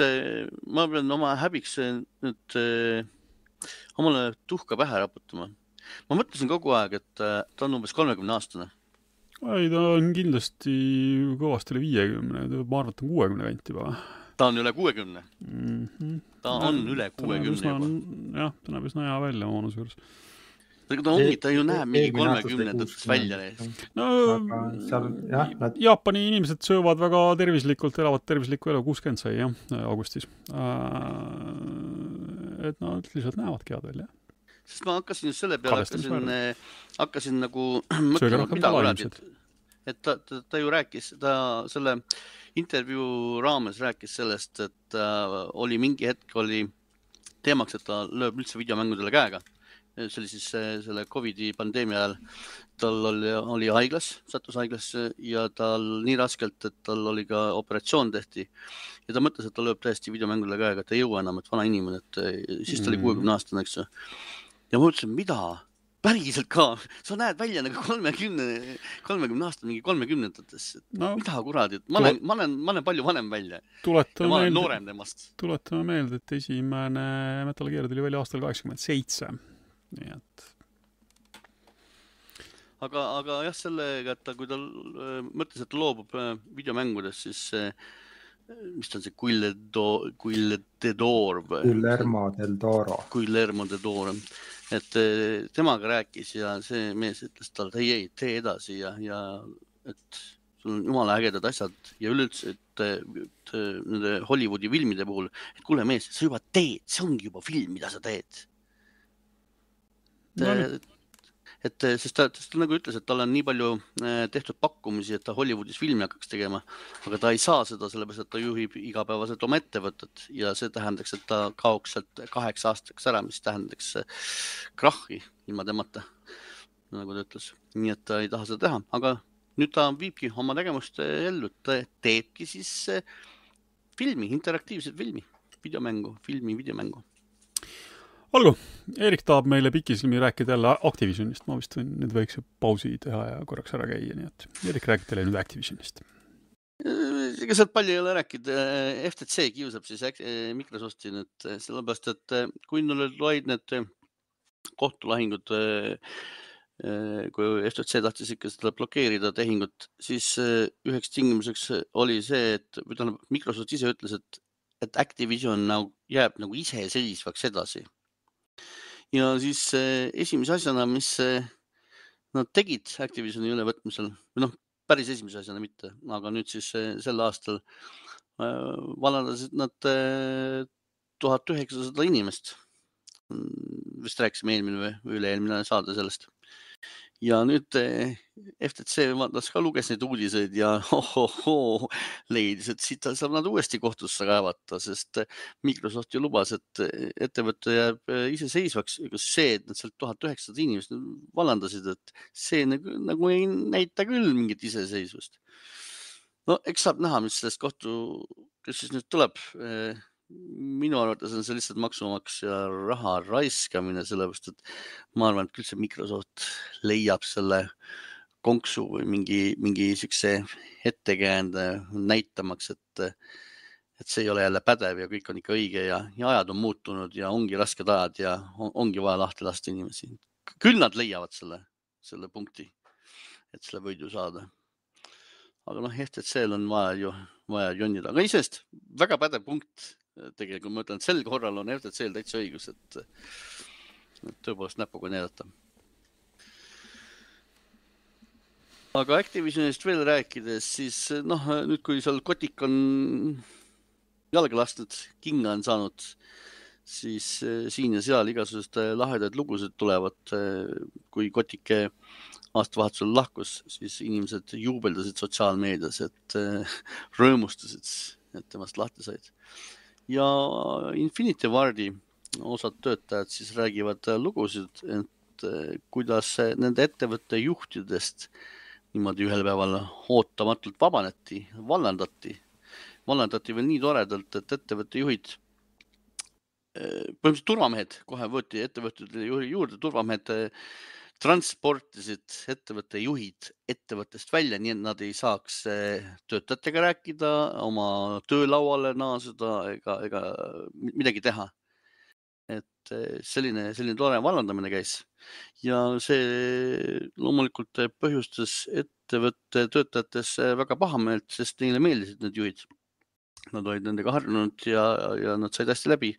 Speaker 2: ma pean oma häbiks nüüd eh, omale tuhka pähe raputama. ma mõtlesin kogu aeg, et eh, ta on umbes kolmekümne aastane.
Speaker 1: ei, ta on kindlasti kõvasti üle viiekümne, ma arvan, et ta on kuuekümne kanti juba.
Speaker 2: Ta on üle kuuekümne
Speaker 1: mm? -hmm.
Speaker 2: ta on üle kuuekümne juba.
Speaker 1: jah, ta näeb üsna hea välja oma vanuse juures
Speaker 2: aga ta ongi, ta ju näeb mingi kolmekümnendatest välja.
Speaker 1: no seal jah nad.... Jaapani inimesed söövad väga tervislikult, elavad tervislikku elu, kuuskümmend sai jah, augustis. Äh, et nad lihtsalt näevadki head välja.
Speaker 2: sest ma hakkasin just selle peale, hakkasin, hakkasin nagu mõtlema, mida kuradi, et, ta, ta, ta ju rääkis, ta selle intervjuu raames rääkis sellest, et äh, oli mingi hetk oli teemaks, et ta lööb üldse videomängudele käega see oli siis selle Covidi pandeemia ajal. tal oli, oli haiglas, sattus haiglasse ja tal nii raskelt, et tal oli ka operatsioon tehti. ja ta mõtles, et ta lööb täiesti videomängule käega, et ei jõua enam, et vana inimene, et siis ta oli mm. kuuekümne aastane, eks ju. ja ma mõtlesin, mida, päriselt ka, sa näed välja nagu kolmekümne, kolmekümne aastane, mingi kolmekümnendates no,. mida kuradi, et ma olen, ma olen, ma olen palju vanem välja.
Speaker 1: tuletame
Speaker 2: meelde, noorem temast.
Speaker 1: tuletame meelde, et esimene Metal Gear tuli välja aastal kaheksakümmend seitse nii et.
Speaker 2: aga, aga jah, sellega, et ta, kui ta äh, mõtles, et ta loobub äh, videomängudest, siis mis ta on see Guille do-, Guille de Dor
Speaker 3: või? Guillermo del Toro.
Speaker 2: Guillermo de Dor, et äh, temaga rääkis ja see mees ütles talle, ei, ei, tee edasi ja, ja et sul on jumala ägedad asjad ja üleüldse, et, et nende Hollywoodi filmide puhul, et kuule mees, sa juba teed, see ongi juba film, mida sa teed no,. Et, sest ta, sest ta nagu ütles, et tal on nii palju äh, tehtud pakkumisi, et ta Hollywoodis filmi hakkaks tegema, aga ta ei saa seda sellepärast, et ta juhib igapäevaselt oma ettevõtet ja see tähendaks, et ta kaoks sealt kaheks aastaks ära, mis tähendaks äh, krahhi ilma temata, nagu ta ütles. nii et ta ei taha seda teha, aga nüüd ta viibki oma tegevust äh, ellu, ta teebki siis filmi, interaktiivset filmi, videomängu, filmi, videomängu
Speaker 1: olgu, Eerik tahab meile pikisilmi rääkida jälle Activisionist, ma vist võin nüüd väikse pausi teha ja korraks ära käia, nii et Eerik räägib teile nüüd Activisionist.
Speaker 2: ega sealt palju ei ole rääkida, FTC kiusab siis Microsofti nüüd sellepärast, et kui neil olid need kohtulahingud, kui FTC tahtis ikka seda blokeerida tehingut, siis üheks tingimuseks oli see, et või tähendab, Microsoft ise ütles, et, et Activision nagu jääb nagu iseseisvaks edasi ja siis esimese asjana, mis nad tegid Activisioni ülevõtmisel või noh, päris esimese asjana mitte, aga nüüd siis sel aastal vallandasid nad tuhat üheksasada inimest. vist rääkisime eelmine või üle-eelmine saade sellest ja nüüd eh, FTC vaatas ka, luges neid uudiseid ja (laughs) ohohoo, leidis, et siit saab nad uuesti kohtusse kaevata, sest eh, Microsoft ju lubas, et eh, ettevõte jääb iseseisvaks. see, et nad sealt tuhat üheksasada inimest vallandasid, et see nagu, nagu ei näita küll mingit iseseisvust. no eks saab näha, mis sellest kohtu, kes siis nüüd tuleb minu arvates on see lihtsalt maksumaksja raha raiskamine, sellepärast et ma arvan, et küll see Microsoft leiab selle konksu või mingi, mingi siukse ettekäände näitamaks, et, et see ei ole jälle pädev ja kõik on ikka õige ja, ja ajad on muutunud ja ongi rasked ajad ja on, ongi vaja lahti lasta inimesi. küll nad leiavad selle, selle punkti, et selle võidu saada. aga noh, FTC-l on vaja ju, vaja jonnida, aga iseenesest väga pädev punkt tegelikult ma ütlen, et sel korral on FTC-l täitsa õigus, et, et tõepoolest näpuga näidata. aga Activisionist veel rääkides, siis noh, nüüd kui seal kotik on jalga lastud, kinga on saanud, siis eh, siin ja seal igasuguseid lahedaid lugusid tulevad. kui kotike aastavahetusel lahkus, siis inimesed juubeldasid sotsiaalmeedias, et eh, rõõmustasid et temast lahti said. Ja Infinity Wardi osad töötajad siis räägivad lugusid, et kuidas nende ettevõtte juhtidest niimoodi ühel päeval ootamatult vabaneti, vallandati. vallandati veel nii toredalt, et ettevõtte juhid põhimõtteliselt turvamehed kohe võeti ettevõtete juurde, turvamehed transportisid ettevõtte juhid ettevõttest välja, nii et nad ei saaks eh, töötajatega rääkida, oma töölauale naaseda ega, ega midagi teha. et eh, selline, selline tore vallandamine käis ja see loomulikult põhjustas ettevõtte töötajates väga pahameelt, sest neile meeldisid need juhid. Nad olid nendega harjunud ja, ja nad said hästi läbi.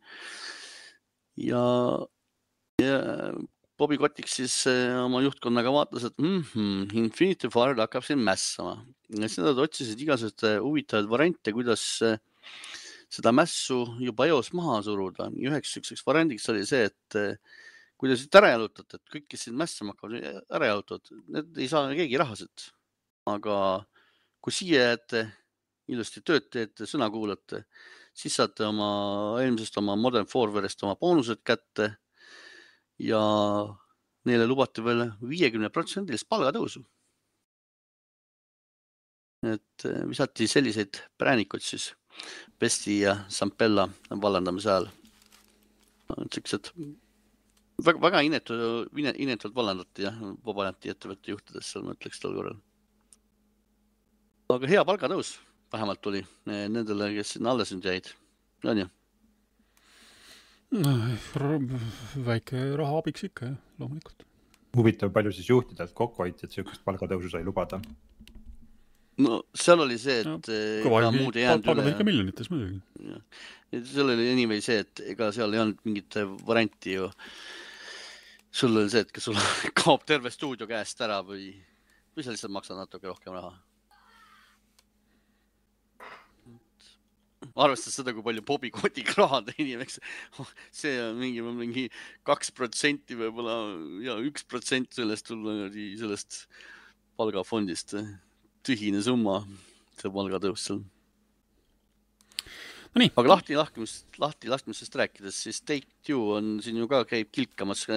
Speaker 2: ja, ja Bobby Kotick siis eh, oma juhtkonnaga vaatas, et mm -hmm, Infinity Fard hakkab siin mässama. siis nad otsisid igasuguseid huvitavaid variante, kuidas eh, seda mässu juba eos maha suruda. üheks siukseks variandiks oli see, et kui te siit ära jalutate, et kõik, kes siin mässama hakkavad, ära jalutavad, need ei saa keegi rahasid. aga kui siia jääte, ilusti tööd teete, sõna kuulate, siis saate oma eelmisest oma Modern Forwarist oma boonused kätte ja neile lubati veel viiekümne protsendilist palgatõusu. et eh, visati selliseid präänikuid siis Pesti ja Sampella vallandamise ajal. siuksed väga, väga inetu, inetult vallandati jah, Bobaneti ettevõtte juhtidest seal ma ütleks tol korral. aga hea palgatõus vähemalt tuli eh, nendele, kes sinna alles nüüd jäid, on ju
Speaker 1: väike raha abiks ikka jah, loomulikult.
Speaker 3: huvitav, palju siis juhtidelt kokku hoiti, et sihukest palgatõusu sai lubada?
Speaker 2: no seal oli see, et no,
Speaker 1: ega muud ei jäänud üle. ikka miljonites muidugi.
Speaker 2: seal oli anyway see, et ega seal ei olnud mingit varianti ju. sul oli see, et kas sul (laughs) kaob terve stuudio käest ära või, või sa lihtsalt maksad natuke rohkem raha arvestades seda, kui palju Bobi Kotick raha (laughs) teenib, eks see on mingi, mingi kaks protsenti võib-olla ja üks protsent sellest sellest palgafondist. tühine summa, see palgatõus seal.
Speaker 1: Nii.
Speaker 2: aga lahti lahkumist, lahti laskmisest rääkides, siis Take Two on siin ju ka käib kilkamas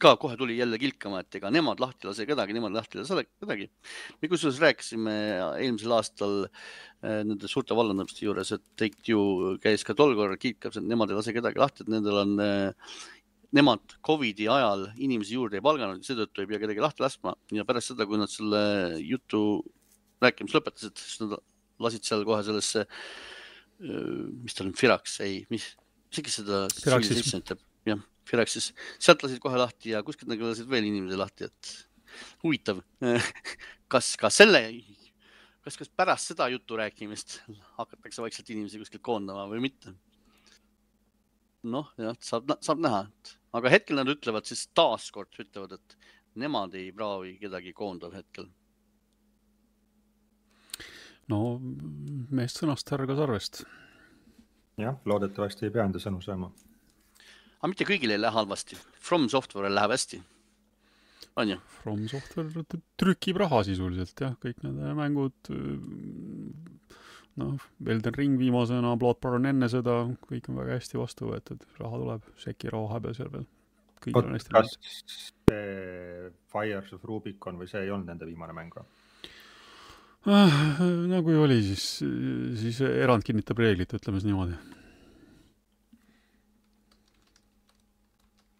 Speaker 2: ka kohe tuli jälle kilkama, et ega nemad lahti lase kedagi, nemad lahti lase kedagi. me kusjuures rääkisime eelmisel aastal äh, nende suurte vallandamiste juures, et Take Two käis ka tol korral kilkamas, et nemad ei lase kedagi lahti, et nendel on äh, nemad Covidi ajal inimesi juurde ei palganud, seetõttu ei pea kedagi lahti laskma ja pärast seda, kui nad selle jutu rääkimist lõpetasid, siis nad lasid seal kohe sellesse, äh, mis ta on, Firax, ei, mis, isegi seda. jah Firaxis, sealt lasid kohe lahti ja kuskilt nagu lasid veel inimesi lahti, et huvitav (laughs) kas ka selle, kas, kas pärast seda jutu rääkimist hakatakse vaikselt inimesi kuskilt koondama või mitte? noh, jah, saab, saab näha, et aga hetkel nad ütlevad siis taaskord ütlevad, et nemad ei proovi kedagi koondada hetkel.
Speaker 1: no meest sõnast, härga sarvest.
Speaker 3: jah, loodetavasti ei pea enda sõnu sööma
Speaker 2: aga mitte kõigil ei lähe halvasti. From Software'il läheb hästi. on ju?
Speaker 1: From Software trükib raha sisuliselt jah, kõik need mängud, noh, Elden Ring viimasena, Bloodborne enne seda, kõik on väga hästi vastu võetud, raha tuleb, Sekiro vahepeal seal veel.
Speaker 3: Oot, kas see Fires of Rubicon või see ei olnud nende viimane mäng või?
Speaker 1: Ah, no kui oli, siis, siis erand kinnitab reeglit, ütleme siis niimoodi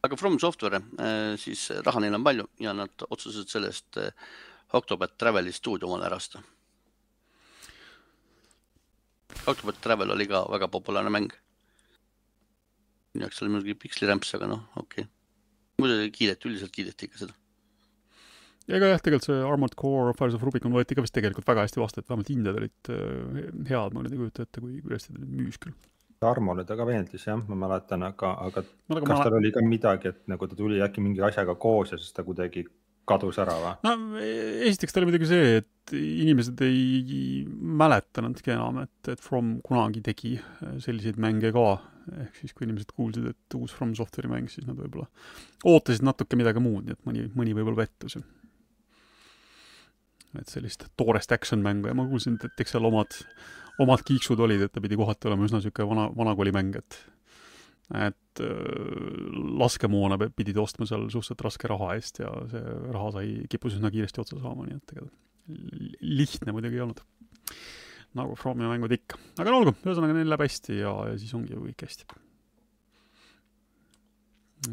Speaker 2: aga From Software, äh, siis raha neil on palju ja nad otsustasid sellest äh, Octopath Traveli stuudio omale ära osta. Octopath Travel oli ka väga populaarne mäng. minu jaoks oli muidugi pikslirämps, aga noh, okei okay.. muidu kiideti, üldiselt kiideti ikka seda.
Speaker 1: ja ega jah, tegelikult see Armored Core Fires of Rubicon võeti ka vist tegelikult väga hästi vastu, et vähemalt hinded olid head, ma nüüd ei kujuta ette, kui, kui hästi ta müüs küll
Speaker 3: Tarmole ta ka meeldis jah, ma mäletan, aga, aga no, kas ma... tal oli ka midagi, et nagu ta tuli äkki mingi asjaga koos ja siis ta kuidagi kadus ära või?
Speaker 1: no esiteks ta oli muidugi see, et inimesed ei mäletanudki enam, et, et From kunagi tegi selliseid mänge ka. ehk siis, kui inimesed kuulsid, et uus From Software'i mäng, siis nad võib-olla ootasid natuke midagi muud, nii et mõni, mõni võib-olla pettus. et sellist toorest action mängu ja ma kuulsin, et eks seal omad omad kiiksud olid, et ta pidi kohati olema üsna niisugune vana, vanakoolimäng, et et äh, laskemoona pidid ostma seal suhteliselt raske raha eest ja see raha sai, kippus üsna kiiresti otsa saama, nii et ega li- lihtne muidugi ei olnud. nagu Fromi mängud ikka. aga no olgu, ühesõnaga neil läheb hästi ja, ja siis ongi ju kõik hästi.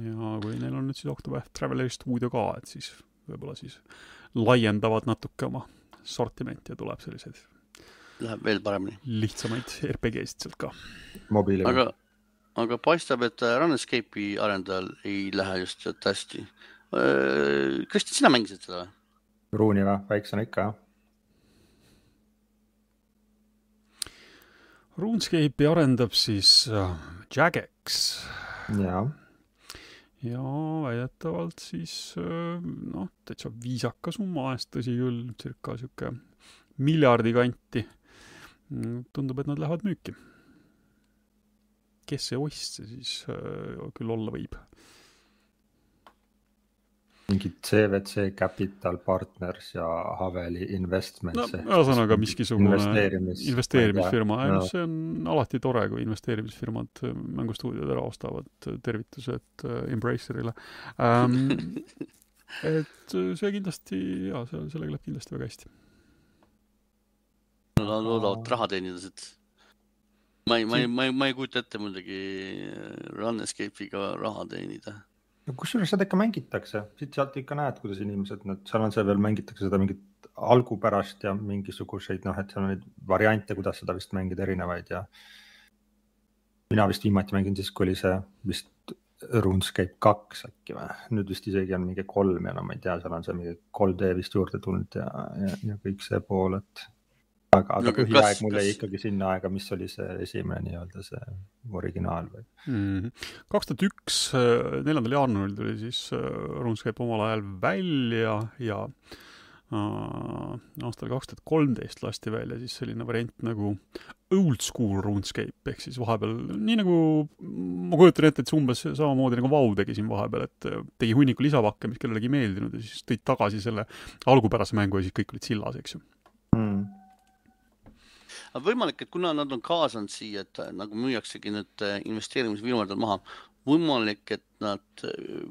Speaker 1: ja kui neil on nüüd siis Octopath Traveleri stuudio ka, et siis võib-olla siis laiendavad natuke oma sortimenti ja tuleb selliseid
Speaker 2: Läheb veel paremini.
Speaker 1: lihtsamaid RPG-sid sealt ka.
Speaker 2: aga, aga paistab, et äh, Runescape'i arendajal ei lähe just sealt hästi. Kristjan, sina mängisid seda või?
Speaker 3: ruuni või, väiksena ikka jah.
Speaker 1: RuneScape'i arendab siis äh, Jagex
Speaker 3: jaa,
Speaker 1: ja väidetavalt siis äh, noh, täitsa viisaka summa eest, tõsi küll, circa sihuke miljardi kanti. tundub, et nad lähevad müüki. kes see ostja siis äh, küll olla võib?
Speaker 3: mingi CVC Capital Partners ja Haveli
Speaker 1: no
Speaker 3: Investments.
Speaker 1: ühesõnaga miskisugune
Speaker 3: investeerimis.
Speaker 1: investeerimisfirma
Speaker 3: no.
Speaker 1: see on alati tore, kui investeerimisfirmad äh, mängustuudiod ära ostavad, tervitused äh, Embracerile ähm. (laughs) et äh, see kindlasti jaa, sellega läheb kindlasti väga hästi.
Speaker 2: Loodavad raha teenida siit. ma ei, ma ei, ma ei, ma ei kujuta ette muidugi Runescape'iga raha teenida.
Speaker 3: no kusjuures seda ikka mängitakse, siit-sealt ikka näed, kuidas inimesed, need, seal on see veel mängitakse seda mingit algupärast ja mingisuguseid noh, et seal on neid variante, kuidas seda vist mängida erinevaid ja. mina vist viimati mängin siis, kui oli see vist RuneScape kaks äkki või, nüüd vist isegi on mingi kolm ja no ma ei tea, seal on see mingi 3D vist juurde tulnud ja, ja, ja kõik see pool, et. aga, aga
Speaker 2: No
Speaker 3: põhiaeg
Speaker 2: kas-
Speaker 3: mul jäi
Speaker 2: kas-
Speaker 3: ikkagi sinna aega, mis oli see esimene nii-öelda see originaal või.
Speaker 1: kaks tuhat üks, neljandal jaanuaril tuli siis äh, RuneScape omal ajal välja ja äh, aastal kaks tuhat kolmteist lasti välja siis selline variant nagu old school RuneScape ehk siis vahepeal nii nagu ma kujutan ette, et see umbes samamoodi nagu WoW tegi siin vahepeal, et äh, tegi hunniku lisapakke, mis kellelegi ei meeldinud ja siis tõid tagasi selle algupärase mängu ja siis kõik olid sillas, eks ju.
Speaker 2: Aga võimalik, et kuna nad on kaasanud siia, et äh, nagu müüaksegi need äh, investeerimisfirmad on maha, võimalik, et nad äh,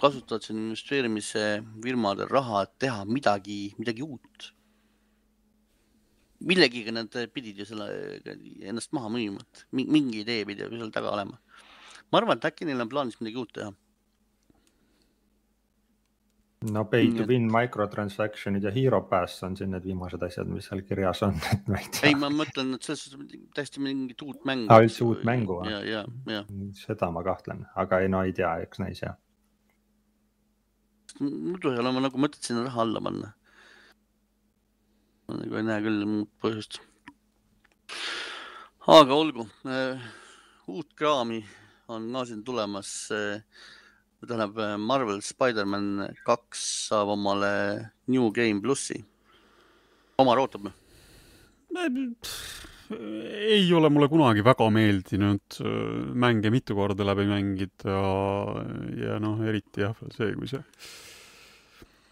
Speaker 2: kasutavad siin investeerimisfirmadel raha, et teha midagi, midagi uut. millegiga nad pidid ju selle ennast maha müüma, et mi- mingi idee pidi ju seal taga olema. ma arvan, et äkki neil on plaanis midagi uut teha.
Speaker 3: No pay to win microtransaction'id ja hero pass on siin need viimased asjad, mis seal kirjas on, (laughs) ei
Speaker 2: ma mõtlen, et selles suhtes täiesti mingit uut mängu.
Speaker 3: Aa, üldse uut mängu, või?
Speaker 2: ja, ja, ja
Speaker 3: seda ma kahtlen, aga ei no ei tea, eks näis jah.
Speaker 2: muidu ei ole ma nagu mõtet sinna raha alla panna. ma nagu ei näe küll muud põhjust. aga olgu, uut kraami on ka siin tulemas. tähendab, Marvel Spider-man kaks saab omale New Game plussi. Omar ootab või?
Speaker 1: ei ole mulle kunagi väga meeldinud äh, mänge mitu korda läbi mängida ja noh, eriti jah, see, kui see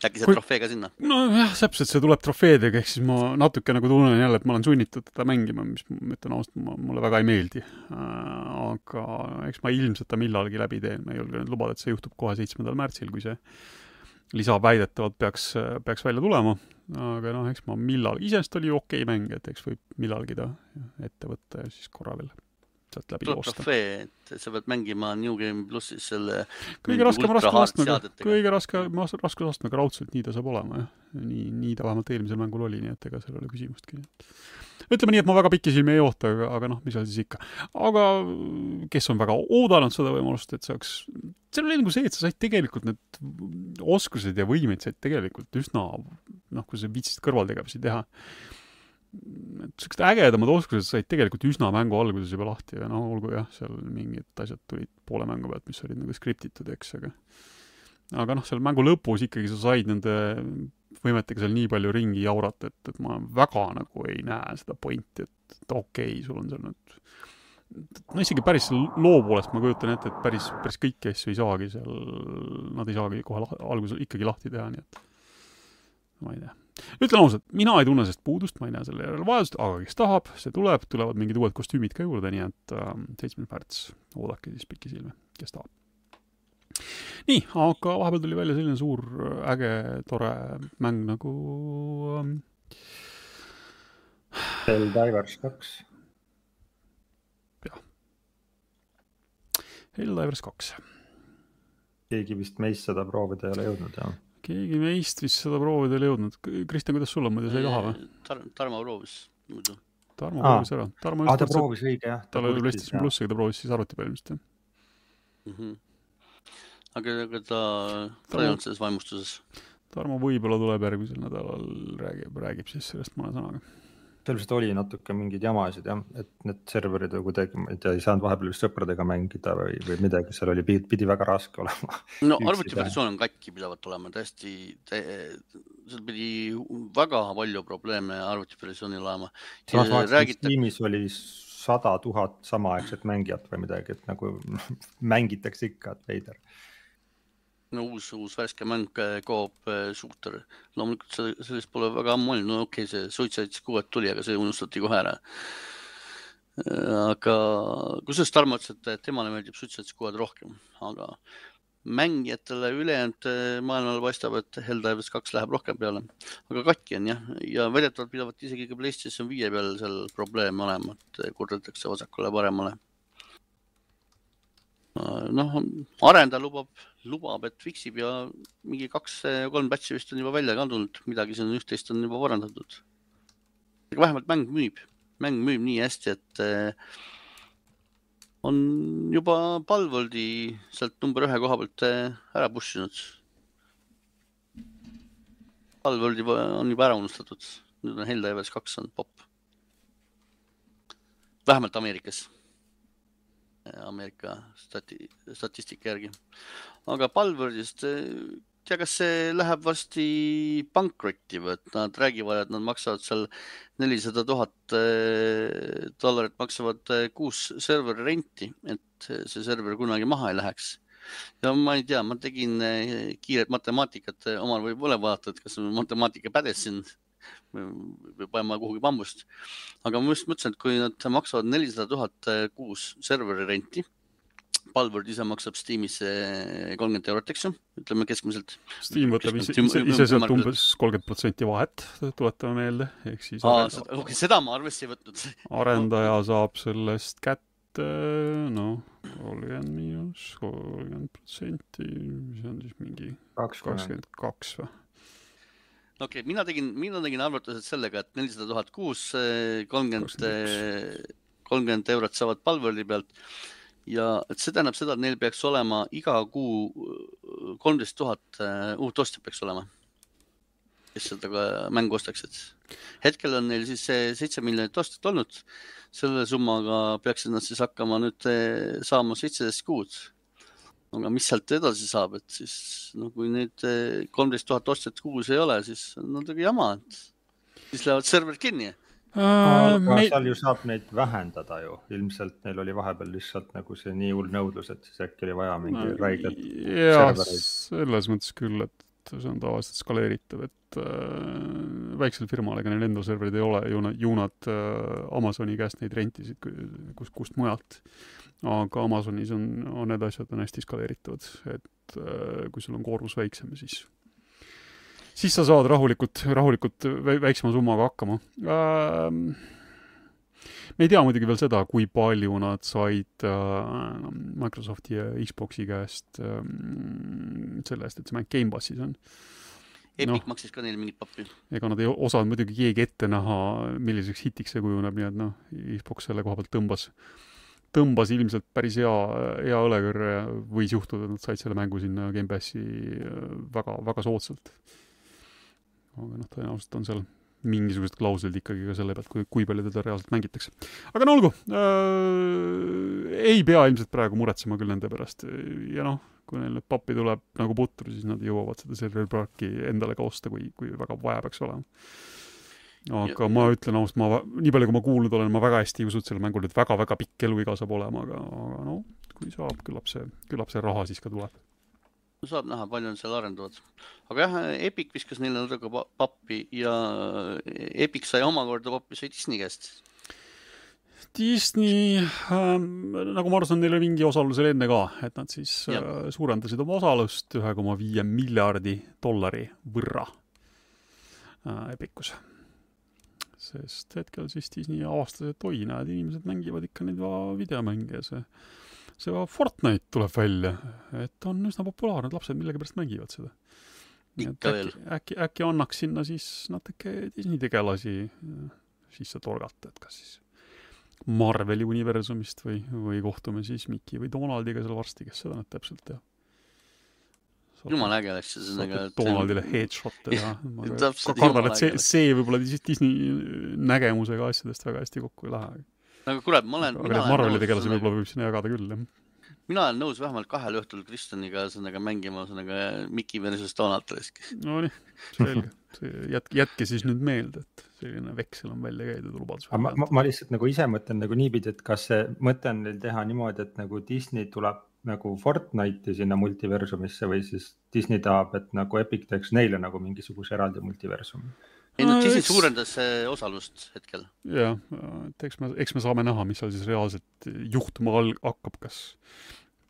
Speaker 2: äkki saab
Speaker 1: Kui-
Speaker 2: trofee ka sinna?
Speaker 1: nojah, täpselt, see tuleb trofeedega, ehk siis ma natuke nagu tunnen jälle, et ma olen sunnitud teda mängima, mis ma ütlen ausalt, mulle väga ei meeldi. aga eks ma ilmselt ta millalgi läbi teen, ma ei julge nüüd lubada, et see juhtub kohe seitsmendal märtsil, kui see lisa väidetavalt peaks, peaks välja tulema. aga noh, eks ma millal, iseenesest oli okei mäng, et eks võib millalgi ta ette võtta ja siis korra veel sealt läbi joosta.
Speaker 2: trofee, et sa pead mängima New Game plussis selle.
Speaker 1: kõige raskema raskusastmega, kõige raske, raskusastmega raudselt nii ta saab olema jah. nii, nii ta vähemalt eelmisel mängul oli, nii et ega seal ei ole küsimustki. ütleme nii, et ma väga pikisilmi ei oota, aga, aga noh, mis seal siis ikka. aga kes on väga oodanud seda võimalust, et saaks, seal oli nagu see, et sa said tegelikult need oskused ja võimed said tegelikult üsna noh, kui sa viitsisid kõrvaltegevusi teha, et siuksed ägedamad oskused said tegelikult üsna mängu alguses juba lahti ja no olgu jah, seal mingid asjad tulid poole mängu pealt, mis olid nagu skriptitud, eks, aga aga noh, seal mängu lõpus ikkagi sa said nende võimetega seal nii palju ringi jaurata, et, et ma väga nagu ei näe seda pointi, et, et okei okay,, sul on seal nüüd no isegi päris loo poolest ma kujutan ette, et päris, päris kõiki asju ei saagi seal, nad ei saagi kohe alguses ikkagi lahti teha, nii et ma ei tea, ütlen ausalt, mina ei tunne sellest puudust, ma ei näe selle järele vajadust, aga kes tahab, see tuleb, tulevad mingid uued kostüümid ka juurde, nii et seitsmes äh, märts, oodake siis pikisilmi, kes tahab. nii, aga vahepeal tuli välja selline suur äge, tore mäng nagu ähm,
Speaker 3: Helldivers kaks.
Speaker 1: jah. Helldivers kaks.
Speaker 3: keegi vist meist seda proovida ei ole jõudnud, jah?
Speaker 1: Keegi meist vist seda proovida ei jõudnud. Kristjan, kuidas sul on, muidu sa ei taha või
Speaker 2: Tar? Tarmo proovis muidu.
Speaker 1: Tarmo Aa. proovis ära. Tarmo
Speaker 3: aa, ta proovis õige jah.
Speaker 1: tal oli PlayStation pluss, aga ta proovis siis arvuti peal ilmselt jah
Speaker 2: mm. -hmm. aga, aga ta, ta ei olnud selles vaimustuses.
Speaker 1: Tarmo võib-olla tuleb järgmisel nädalal, räägib, räägib siis sellest mõne sõnaga
Speaker 3: vist oli natuke mingeid jamasid jah, et need serverid kuidagi, ma ei tea, ei saanud vahepeal vist sõpradega mängida või, või midagi, seal oli, pidi väga raske olema. (laughs)
Speaker 2: no arvutiversioon on katki pidavat olema täiesti te,, seal pidi väga palju probleeme arvutiversioonil olema.
Speaker 3: samas ma et tiimis oli sada tuhat samaaegset mängijat või midagi, et nagu (laughs) mängitakse ikka, et veider
Speaker 2: no uus, uus värske mäng Coop äh, Shooter. loomulikult see, sellist pole väga ammu olnud, no okei okay,, see Suicide Squad tuli, aga see unustati kohe ära. Äh, aga kusjuures Tarmo ütles, et temale meeldib Suicide Squad rohkem, aga mängijatele ülejäänud äh, maailmale paistab, et Helldivers kaks läheb rohkem peale. aga katki on jah, ja väidetavalt pidavat isegi ka PlayStation viie peal seal probleeme olema, et kurdetakse vasakule-paremale noh, arendaja lubab, lubab, et fix ib ja mingi kaks-kolm batch'i vist on juba välja ka tulnud, midagi siin üht-teist on juba parandatud. vähemalt mäng müüb, mäng müüb nii hästi, et eh, on juba Palvoldi sealt number ühe koha pealt eh, ära push inud. Palvold juba on juba ära unustatud, nüüd on Helldivers kaks on popp. vähemalt Ameerikas Ameerika stati-, statistika järgi. aga Palverdist, tea, kas see läheb varsti pankrotti või, et nad räägivad, et nad maksavad seal nelisada tuhat eh, dollarit maksavad eh, kuus serveri renti, et see server kunagi maha ei läheks ja ma ei tea, ma tegin eh, kiiret matemaatikat, omal võib üle vaadata, et kas matemaatika pädes siin või panema kuhugi bambust. aga ma just mõtlesin, et kui nad maksavad nelisada tuhat eh, kuus serveri renti, Palvord ise maksab Steamis kolmkümmend eurot, eks ju, ütleme keskmiselt.
Speaker 1: Steam võtab ise, ise, ise sealt umbes kolmkümmend protsenti vahet, tuletame meelde, ehk siis.
Speaker 2: okei okay,, seda ma arvesse ei võtnud. (laughs)
Speaker 1: arendaja saab sellest kätte, noh, kolmkümmend miinus kolmkümmend protsenti, mis on siis mingi kakskümmend kaks või?
Speaker 2: Okei okay,, mina tegin, mina tegin arvutused sellega, et nelisada tuhat kuus, eh, kolmkümmend, eh, kolmkümmend eurot saavad Palveli pealt. Ja see tähendab seda, et neil peaks olema iga kuu eh, kolmteist tuhat uut ostjat peaks olema, kes seda mängu ostaksid. hetkel on neil siis seitse miljonit ostjat olnud, selle summaga peaksid nad siis hakkama nüüd saama seitseteist kuud aga mis sealt edasi saab, et siis no kui neid eh, kolmteist tuhat ostjat kuus ei ole, siis on natuke jama, et siis lähevad serverid kinni
Speaker 3: uh,. aga me... seal ju saab neid vähendada ju, ilmselt neil oli vahepeal lihtsalt nagu see nii hull nõudlus, et siis äkki oli vaja mingi no, räigelt servereid.
Speaker 1: selles mõttes küll, et see on tavaliselt skaleeritav, et äh, väiksel firmal, ega neil endal serverid ei ole, ju nad, ju nad äh, Amazoni käest neid rentisid, kus, kust mujalt aga Amazonis on, on need asjad on hästi skaleeritavad, et äh, kui sul on koormus väiksem, siis siis sa saad rahulikult, rahulikult väiksema summaga hakkama äh,. me ei tea muidugi veel seda, kui palju nad said äh, Microsofti ja Xbox'i käest äh, selle eest, et see mäng Gamepassis on.
Speaker 2: Epic no, maksis ka neile mingit pappi.
Speaker 1: ega nad ei osanud muidugi keegi ette näha, milliseks hitiks see kujuneb, nii et noh, Xbox selle koha pealt tõmbas tõmbas ilmselt päris hea, hea õlekõrre ja võis juhtuda, et nad said selle mängu sinna Gamepassi äh, väga, väga soodsalt. aga noh, tõenäoliselt on seal mingisugused klauslid ikkagi ka selle pealt, kui, kui palju teda reaalselt mängitakse. aga no olgu äh,, ei pea ilmselt praegu muretsema küll nende pärast ja noh, kui neil nüüd pappi tuleb nagu putru, siis nad jõuavad seda serveri parki endale ka osta, kui, kui väga vaja peaks olema aga ma ütlen ausalt, ma, nii palju kui ma kuulnud olen, ma väga hästi ei usu, et sellel mängul nüüd väga-väga pikk eluiga saab olema, aga, aga no kui saab, küllap see, küllap see raha siis ka tuleb.
Speaker 2: saab näha, palju nad seal arendavad. aga jah, Epic viskas neile natuke pappi ja Epic sai omakorda pappi sai Disney käest.
Speaker 1: Disney ähm,, nagu ma aru saan, neil oli mingi osalus oli enne ka, et nad siis ja. äh, suurendasid oma osalust ühe koma viie miljardi dollari võrra äh, Epicus sest hetkel siis Disney avastas, et oi, näed, inimesed mängivad ikka neid videomänge ja see see Fortnite tuleb välja, et on üsna populaarne, lapsed millegipärast mängivad seda.
Speaker 2: ikka veel.
Speaker 1: äkki, äkki, äkki annaks sinna siis natuke Disney tegelasi sisse torgata, et kas siis Marveli universumist või, või kohtume siis Mickey või Donaldiga seal varsti, kes seda nüüd täpselt teab.
Speaker 2: Jumala äge oleks see sellega.
Speaker 1: Donaldile headshot'e teha. (laughs) ma kardan, et see, see võib-olla Disney nägemusega asjadest väga hästi kokku ei lähe
Speaker 2: aga kurat, ma olen.
Speaker 1: aga neid Marveli tegelasi võib-olla võib sinna jagada küll, jah.
Speaker 2: mina olen nõus vähemalt kahel õhtul Kristjaniga ühesõnaga mängima ühesõnaga Mickey versus Donald Tusk.
Speaker 1: Nonii, (laughs) selge. jätke, jätke siis nüüd meelde, et selline veksel on välja käidud lubaduse.
Speaker 3: ma, ma, ma lihtsalt nagu ise mõtlen nagu niipidi, et kas see mõte on neil teha niimoodi, et nagu Disney tuleb nagu Fortnite'i sinna multiversumisse või siis Disney tahab, et nagu Epic teeks neile nagu mingisuguse eraldi multiversumi
Speaker 2: ei no Disney suurendas osalust hetkel.
Speaker 1: jah, et eks me, eks me saame näha, mis seal siis reaalselt juhtuma al-, hakkab, kas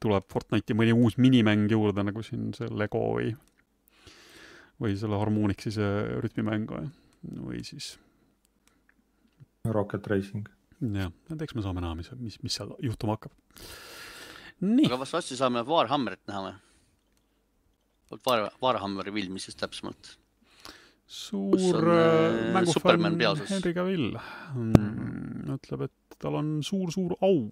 Speaker 1: tuleb Fortnite'i mõni uus minimäng juurde, nagu siin see Lego või või selle Harmonixise rütmimäng või, või siis
Speaker 3: Rocket Racing.
Speaker 1: jah, et eks me saame näha, mis, mis, mis seal juhtuma hakkab.
Speaker 2: Aga kas varsti saame Warhammerit näha või? War, Warhammeri film siis täpsemalt
Speaker 1: suur mängufänn Henry Cavill mm, ütleb, et tal on suur-suur au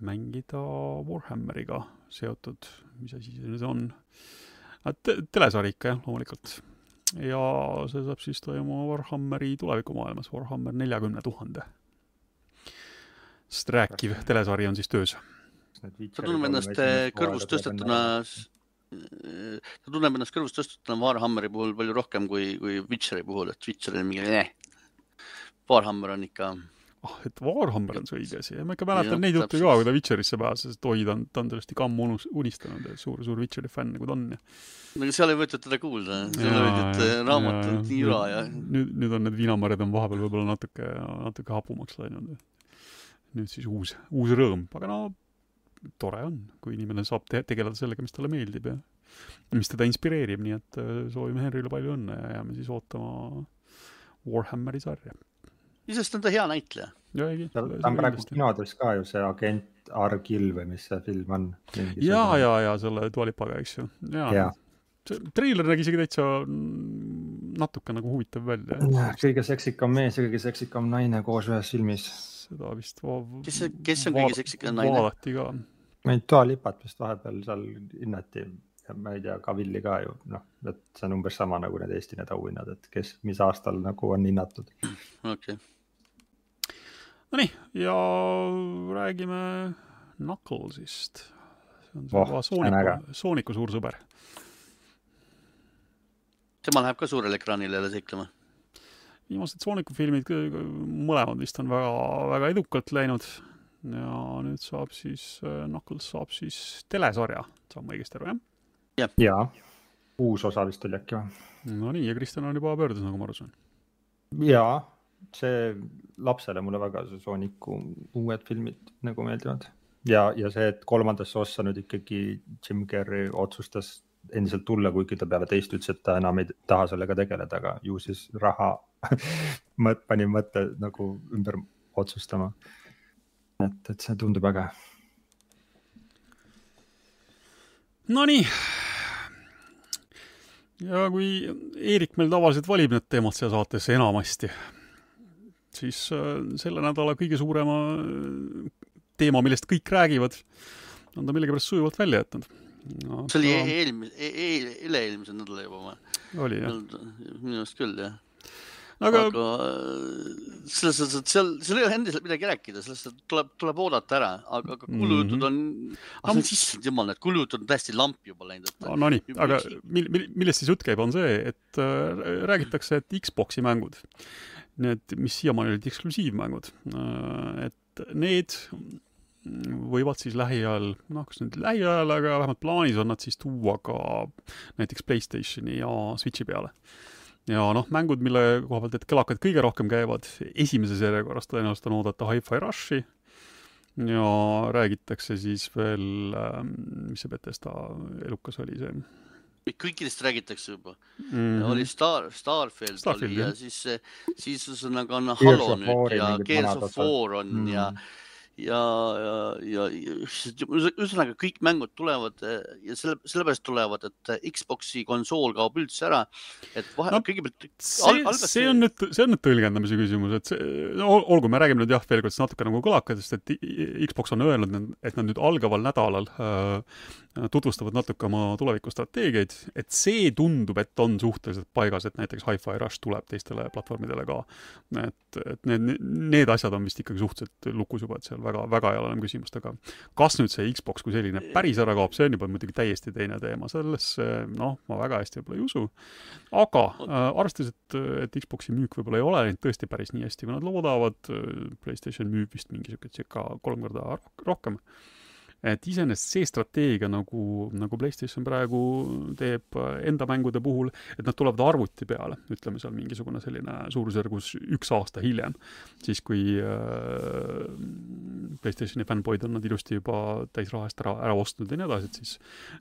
Speaker 1: mängida Warhammeriga seotud, mis asi see nüüd on? Te, telesari ikka jah, loomulikult. ja see saab siis toimuma Warhammeri tulevikumaailmas, Warhammer neljakümne tuhande. Sest rääkiv telesari on siis töös.
Speaker 2: ta tunneb ennast kõrvust tõstetuna ta tunneb ennast kõrvust tõstetuna Warhammeri puhul palju rohkem kui, kui Witcheri puhul, et Witcher on mingi eh. Warhammer on ikka.
Speaker 1: ah, et Warhammer on see õige asi, ma ikka mäletan neid jutte ka, kui ta Witcherisse pääses, et oi, ta on, ta on sellest ikka ammu unistanud suur, suur Witcheri fänn, nagu ta on ja.
Speaker 2: no aga seal ei võetud teda kuulda, seal olid need raamatud nii üra ja.
Speaker 1: nüüd, nüüd on need viinamarjad on vahepeal võib-olla natuke, natuke hapumaks läinud. Nüüd siis uus, uus rõõm, aga no tore on, kui inimene saab te tegeleda sellega, mis talle meeldib ja mis teda inspireerib, nii et äh, soovime Henrile palju õnne ja jääme siis ootama Warhammeri sarja.
Speaker 2: iseenesest on ta hea näitleja.
Speaker 3: ta on praegu kinodes ka ju see agent Argil või mis see film on.
Speaker 1: ja, ja, ja selle Dualipaga, eks ju. ja, see treiler nägi isegi täitsa natuke nagu huvitav välja.
Speaker 3: kõige seksikam mees ja kõige seksikam naine koos ühes filmis
Speaker 1: seda vist
Speaker 2: kes, kes on kõige seksikam naine?
Speaker 1: vaadati ka.
Speaker 3: neid toalipat vist vahepeal seal hinnati ja ma ei tea, Kavilli ka ju noh, et see on umbes sama nagu need Eesti need auhinnad, et kes, mis aastal nagu on hinnatud.
Speaker 2: okei okay..
Speaker 1: Nonii, ja räägime Knucklesist. see on see oh, Sooniku, Sooniku suur sõber.
Speaker 2: tema läheb ka suurele ekraanile jälle seiklema
Speaker 1: viimased Sooniku filmid, mõlemad vist on väga, väga edukalt läinud. ja nüüd saab siis, äh, Knuckles saab siis telesarja, saan ma õigesti aru, jah?
Speaker 3: jah ja. ja., uus osa vist oli äkki või?
Speaker 1: Nonii, ja Kristjan on juba pöördus, nagu ma aru saan.
Speaker 3: jaa, see lapsele mulle väga see Sooniku uued filmid nagu meeldivad ja, ja see, et kolmandasse ossa nüüd ikkagi Jim Carrey otsustas endiselt tulla, kuigi ta peale teist ütles, et ta enam ei taha sellega tegeleda, aga ju siis raha (laughs) mõt-, pani mõtte nagu ümber otsustama. et, et see tundub äge.
Speaker 1: Nonii. ja kui Eerik meil tavaliselt valib need teemad siia saatesse enamasti, siis äh, selle nädala kõige suurema äh, teema, millest kõik räägivad, on ta millegipärast sujuvalt välja jätnud
Speaker 2: no,. see oli eelmise e, e, üle-eelmise nädala juba või?
Speaker 1: oli jah?
Speaker 2: minu arust küll jah aga, aga äh, selles suhtes, et seal, seal ei ole endiselt midagi rääkida, sellest, et tuleb, tuleb oodata ära, aga, aga kulujutud on mm, -hmm. ah, issand jumal, need kulujutud on täiesti lampi juba läinud.
Speaker 1: Nonii, aga mil-, mil-, millest siis jutt käib, on see, et äh, räägitakse, et Xbox'i mängud, need, mis siiamaani olid eksklusiivmängud äh,, et need võivad siis lähiajal, noh, kas nüüd lähiajal, aga vähemalt plaanis on nad siis tuua ka näiteks Playstationi ja Switchi peale. Ja noh, mängud, mille koha pealt, et kõlakad kõige rohkem käivad, esimeses järjekorras tõenäoliselt on oodata Hi-Fi Rushi ja räägitakse siis veel, ähm, mis see Betesta elukas oli, see
Speaker 2: kõikidest räägitakse juba mm.
Speaker 1: Mhm.
Speaker 2: -hmm. oli Star, Starfield,
Speaker 1: Starfield
Speaker 2: oli
Speaker 1: jah.
Speaker 2: ja siis, siis ühesõnaga on Halo nüüd ja Gears of War on mm. ja ja, ja, ja, ja ühesõnaga kõik mängud tulevad ja selle, sellepärast tulevad, et Xbox'i konsool kaob üldse ära. et vahe
Speaker 1: No,
Speaker 2: kõigepealt.
Speaker 1: see, see on nüüd, see on nüüd tõlgendamise küsimus, et see, no olgu, me räägime nüüd jah, veel kord natuke nagu kõlakatest, et Xbox on öelnud, et nad nüüd algaval nädalal äh, tutvustavad natuke oma tulevikustrateegiaid, et see tundub, et on suhteliselt paigas, et näiteks Hi-Fi Rush tuleb teistele platvormidele ka. et, et need, need asjad on vist ikkagi suhteliselt lukus juba, et seal väga, väga ei ole enam küsimust, aga kas nüüd see Xbox kui selline päris ära kaob, see on juba muidugi täiesti teine teema, sellesse noh, ma väga hästi võib-olla ei usu. aga äh, arvestades, et, et Xbox'i müük võib-olla ei ole läinud tõesti päris nii hästi, kui nad loodavad, PlayStation müüb vist mingi sihuke circa kolm korda rohkem et iseenesest see strateegia nagu, nagu PlayStation praegu teeb enda mängude puhul, et nad tulevad arvuti peale, ütleme seal mingisugune selline suurusjärgus üks aasta hiljem, siis kui äh, PlayStationi fännboid on nad ilusti juba täis raha eest ära, ära ostnud ja nii edasi, et siis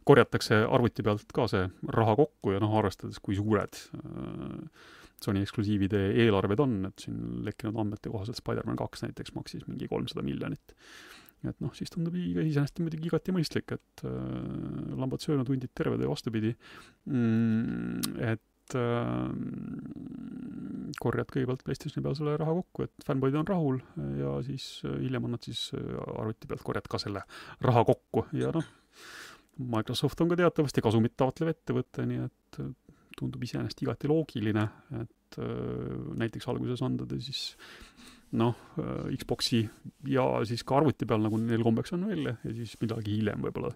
Speaker 1: korjatakse arvuti pealt ka see raha kokku ja noh, arvestades, kui suured äh, Sony eksklusiivide eelarved on, et siin lekkinud andmete kohaselt Spider-man kaks näiteks maksis mingi kolmsada miljonit et noh, siis tundub iseenesest muidugi igati mõistlik, et äh, lambad söönud, hundid terved ja vastupidi mm,. et äh, korjad kõigepealt PlayStationi peal selle raha kokku, et fännboid on rahul ja siis äh, hiljem annad siis äh, arvuti pealt korjad ka selle raha kokku ja noh, Microsoft on ka teatavasti kasumit taotlev ettevõte, nii et äh, tundub iseenesest igati loogiline, et äh, näiteks alguses anda ta siis noh, Xbox'i ja siis ka arvuti peal, nagu neil kombeks on välja ja siis midagi hiljem võib-olla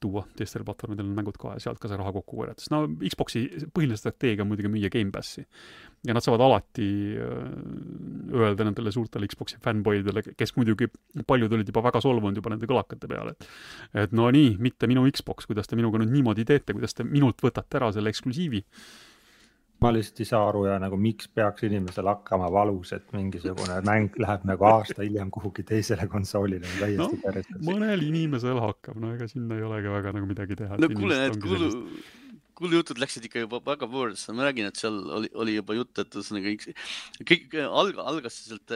Speaker 1: tuua teistel platvormidel mängud ka ja sealt ka see raha kokku korjata, sest no Xbox'i põhiline strateegia on muidugi müüa Gamepassi. ja nad saavad alati öelda nendele suurtele Xbox'i fännboididele, kes muidugi, paljud olid juba väga solvunud juba nende kõlakate peale, et et no nii, mitte minu Xbox, kuidas te minuga nüüd niimoodi teete, kuidas te minult võtate ära selle eksklusiivi
Speaker 3: ma lihtsalt ei saa aru ja nagu miks peaks inimesel hakkama valus, et mingisugune (laughs) mäng läheb nagu aasta hiljem kuhugi teisele konsoolile, täiesti
Speaker 1: no,
Speaker 3: päris.
Speaker 1: mõnel inimesel hakkab, no ega sinna ei olegi väga nagu midagi teha.
Speaker 2: no kuule, need kuulu, kuulujutud läksid ikka juba väga võõrdasse, ma räägin, et seal oli, oli juba jutt, et ühesõnaga kõik alg-, algas sealt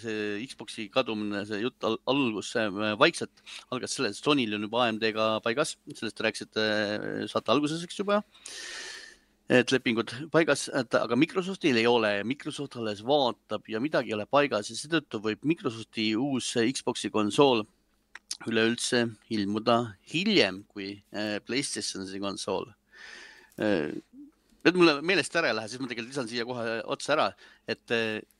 Speaker 2: see Xbox'i kadumine, see jutt al, algus vaikselt algas sellest, et Sonyl on juba AMD-ga paigas, sellest te rääkisite saate alguses, eks juba et lepingud paigas, aga Microsoftil ei ole, Microsoft alles vaatab ja midagi ei ole paigas ja seetõttu võib Microsofti uus Xbox'i konsool üleüldse ilmuda hiljem kui Playstationi konsool. et mulle meelest ära ei lähe, siis ma tegelikult lisan siia kohe otsa ära, et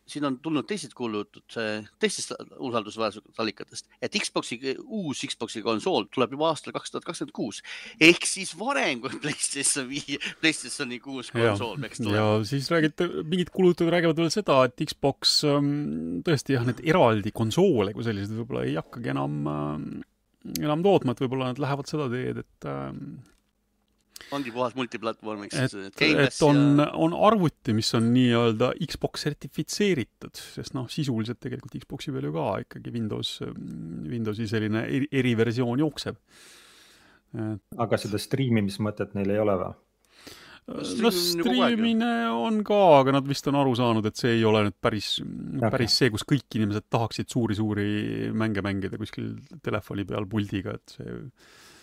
Speaker 2: siin on tulnud teised kuulujutud teistest usaldusväärsetest allikatest, et Xbox'i, uus Xbox'i konsool tuleb juba aastal kaks tuhat kakskümmend kuus ehk siis varem kui (laughs) PlayStation viie, PlayStationi kuus konsool peaks tulema.
Speaker 1: ja siis räägite, mingid kuulujutud räägivad veel seda, et Xbox ähm, tõesti jah, need eraldi konsoole kui sellised võib-olla ei hakkagi enam äh,, enam tootma, et võib-olla nad lähevad seda teed, et äh,
Speaker 2: ongi puhas multiplatvormiks.
Speaker 1: et, et on ja..., on arvuti, mis on nii-öelda Xbox sertifitseeritud, sest noh, sisuliselt tegelikult Xbox'i peal ju ka ikkagi Windows, Windowsi selline eri, eriversioon jookseb
Speaker 3: et.... aga seda striimimismõtet neil ei ole või?
Speaker 1: no striimine on ka, aga nad vist on aru saanud, et see ei ole nüüd päris okay., päris see, kus kõik inimesed tahaksid suuri-suuri mänge mängida kuskil telefoni peal puldiga, et see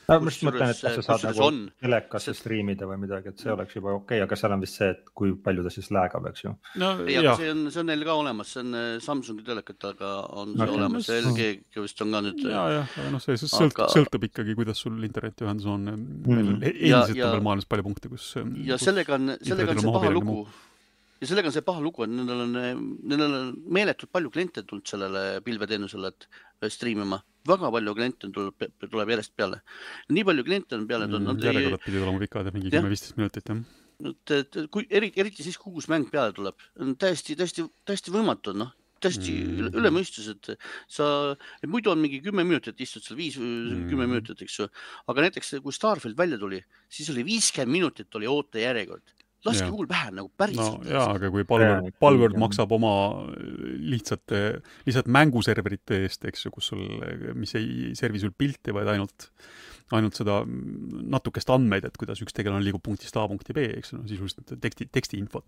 Speaker 3: no ma just mõtlen, et kas sa saad nagu telekasse striimida või midagi, et see oleks juba okei okay,, aga seal on vist see, et kui palju ta siis läägab, eks ju.
Speaker 2: no ei, aga see on, see on neil ka olemas, see on Samsungi telekatega on see okay. olemas, LG vist on ka nüüd.
Speaker 1: ja, jah, aga noh, see sõlt, aga... sõltub ikkagi, kuidas sul internetiühendus on meil mm. endiselt on veel maailmas palju punkte, kus.
Speaker 2: ja sellega on, sellega on see paha lugu ja sellega on see paha lugu, et nendel on, nendel on meeletult palju kliente tulnud sellele pilveteenusele, et striimima väga palju kliente tuleb, tuleb järjest peale. nii palju kliente on peale tulnud
Speaker 1: mm,. järjekorrad pidid olema pikad, mingi kümme-viisteist minutit, jah.
Speaker 2: et, et kui eriti, eriti siis, kui uus mäng peale tuleb, on täiesti, täiesti, täiesti võimatu, noh. täiesti
Speaker 1: Mhm.
Speaker 2: üle, üle mõistuse, et sa, muidu on mingi kümme minutit istud seal, viis
Speaker 1: Mhm.
Speaker 2: kümme minutit, eks ju. aga näiteks kui Starfield välja tuli, siis oli viiskümmend minutit oli ootejärjekord. Laske
Speaker 1: Jah.
Speaker 2: kuul pähe nagu
Speaker 1: no
Speaker 2: päriselt
Speaker 1: jaa, aga kui Palverd
Speaker 3: jah.
Speaker 1: maksab oma lihtsate, lihtsalt mänguserverite eest, eks ju, kus sul, mis ei servi sul pilti, vaid ainult, ainult seda natukest andmeid, et kuidas üks tegelane liigub punktist A punkti B, eks ju, no sisuliselt teksti, tekstiinfot.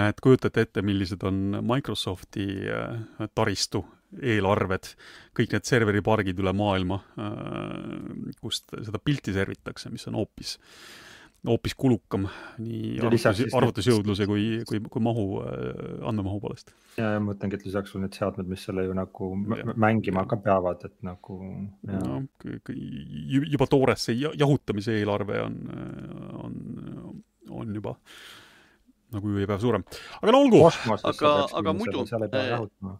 Speaker 1: et kujutate ette, millised on Microsofti äh, taristu eelarved, kõik need serveripargid üle maailma, kust seda pilti servitakse, mis on hoopis hoopis kulukam nii
Speaker 3: Ja
Speaker 1: arvutus, arvutusjõudluse kui, kui, kui mahu, andmemahu poolest.
Speaker 3: ja, ja ma mõtlengi, et lisaks sul need seadmed, mis selle ju nagu
Speaker 1: Jah.
Speaker 3: mängima ka peavad, et nagu ja.
Speaker 1: no juba toores see ja- jahutamise eelarve on, on, on juba nagu ööpäev suurem. aga no olgu,
Speaker 2: Aga- aga muidu,
Speaker 3: seal ei pea
Speaker 2: äh,
Speaker 3: jahutama.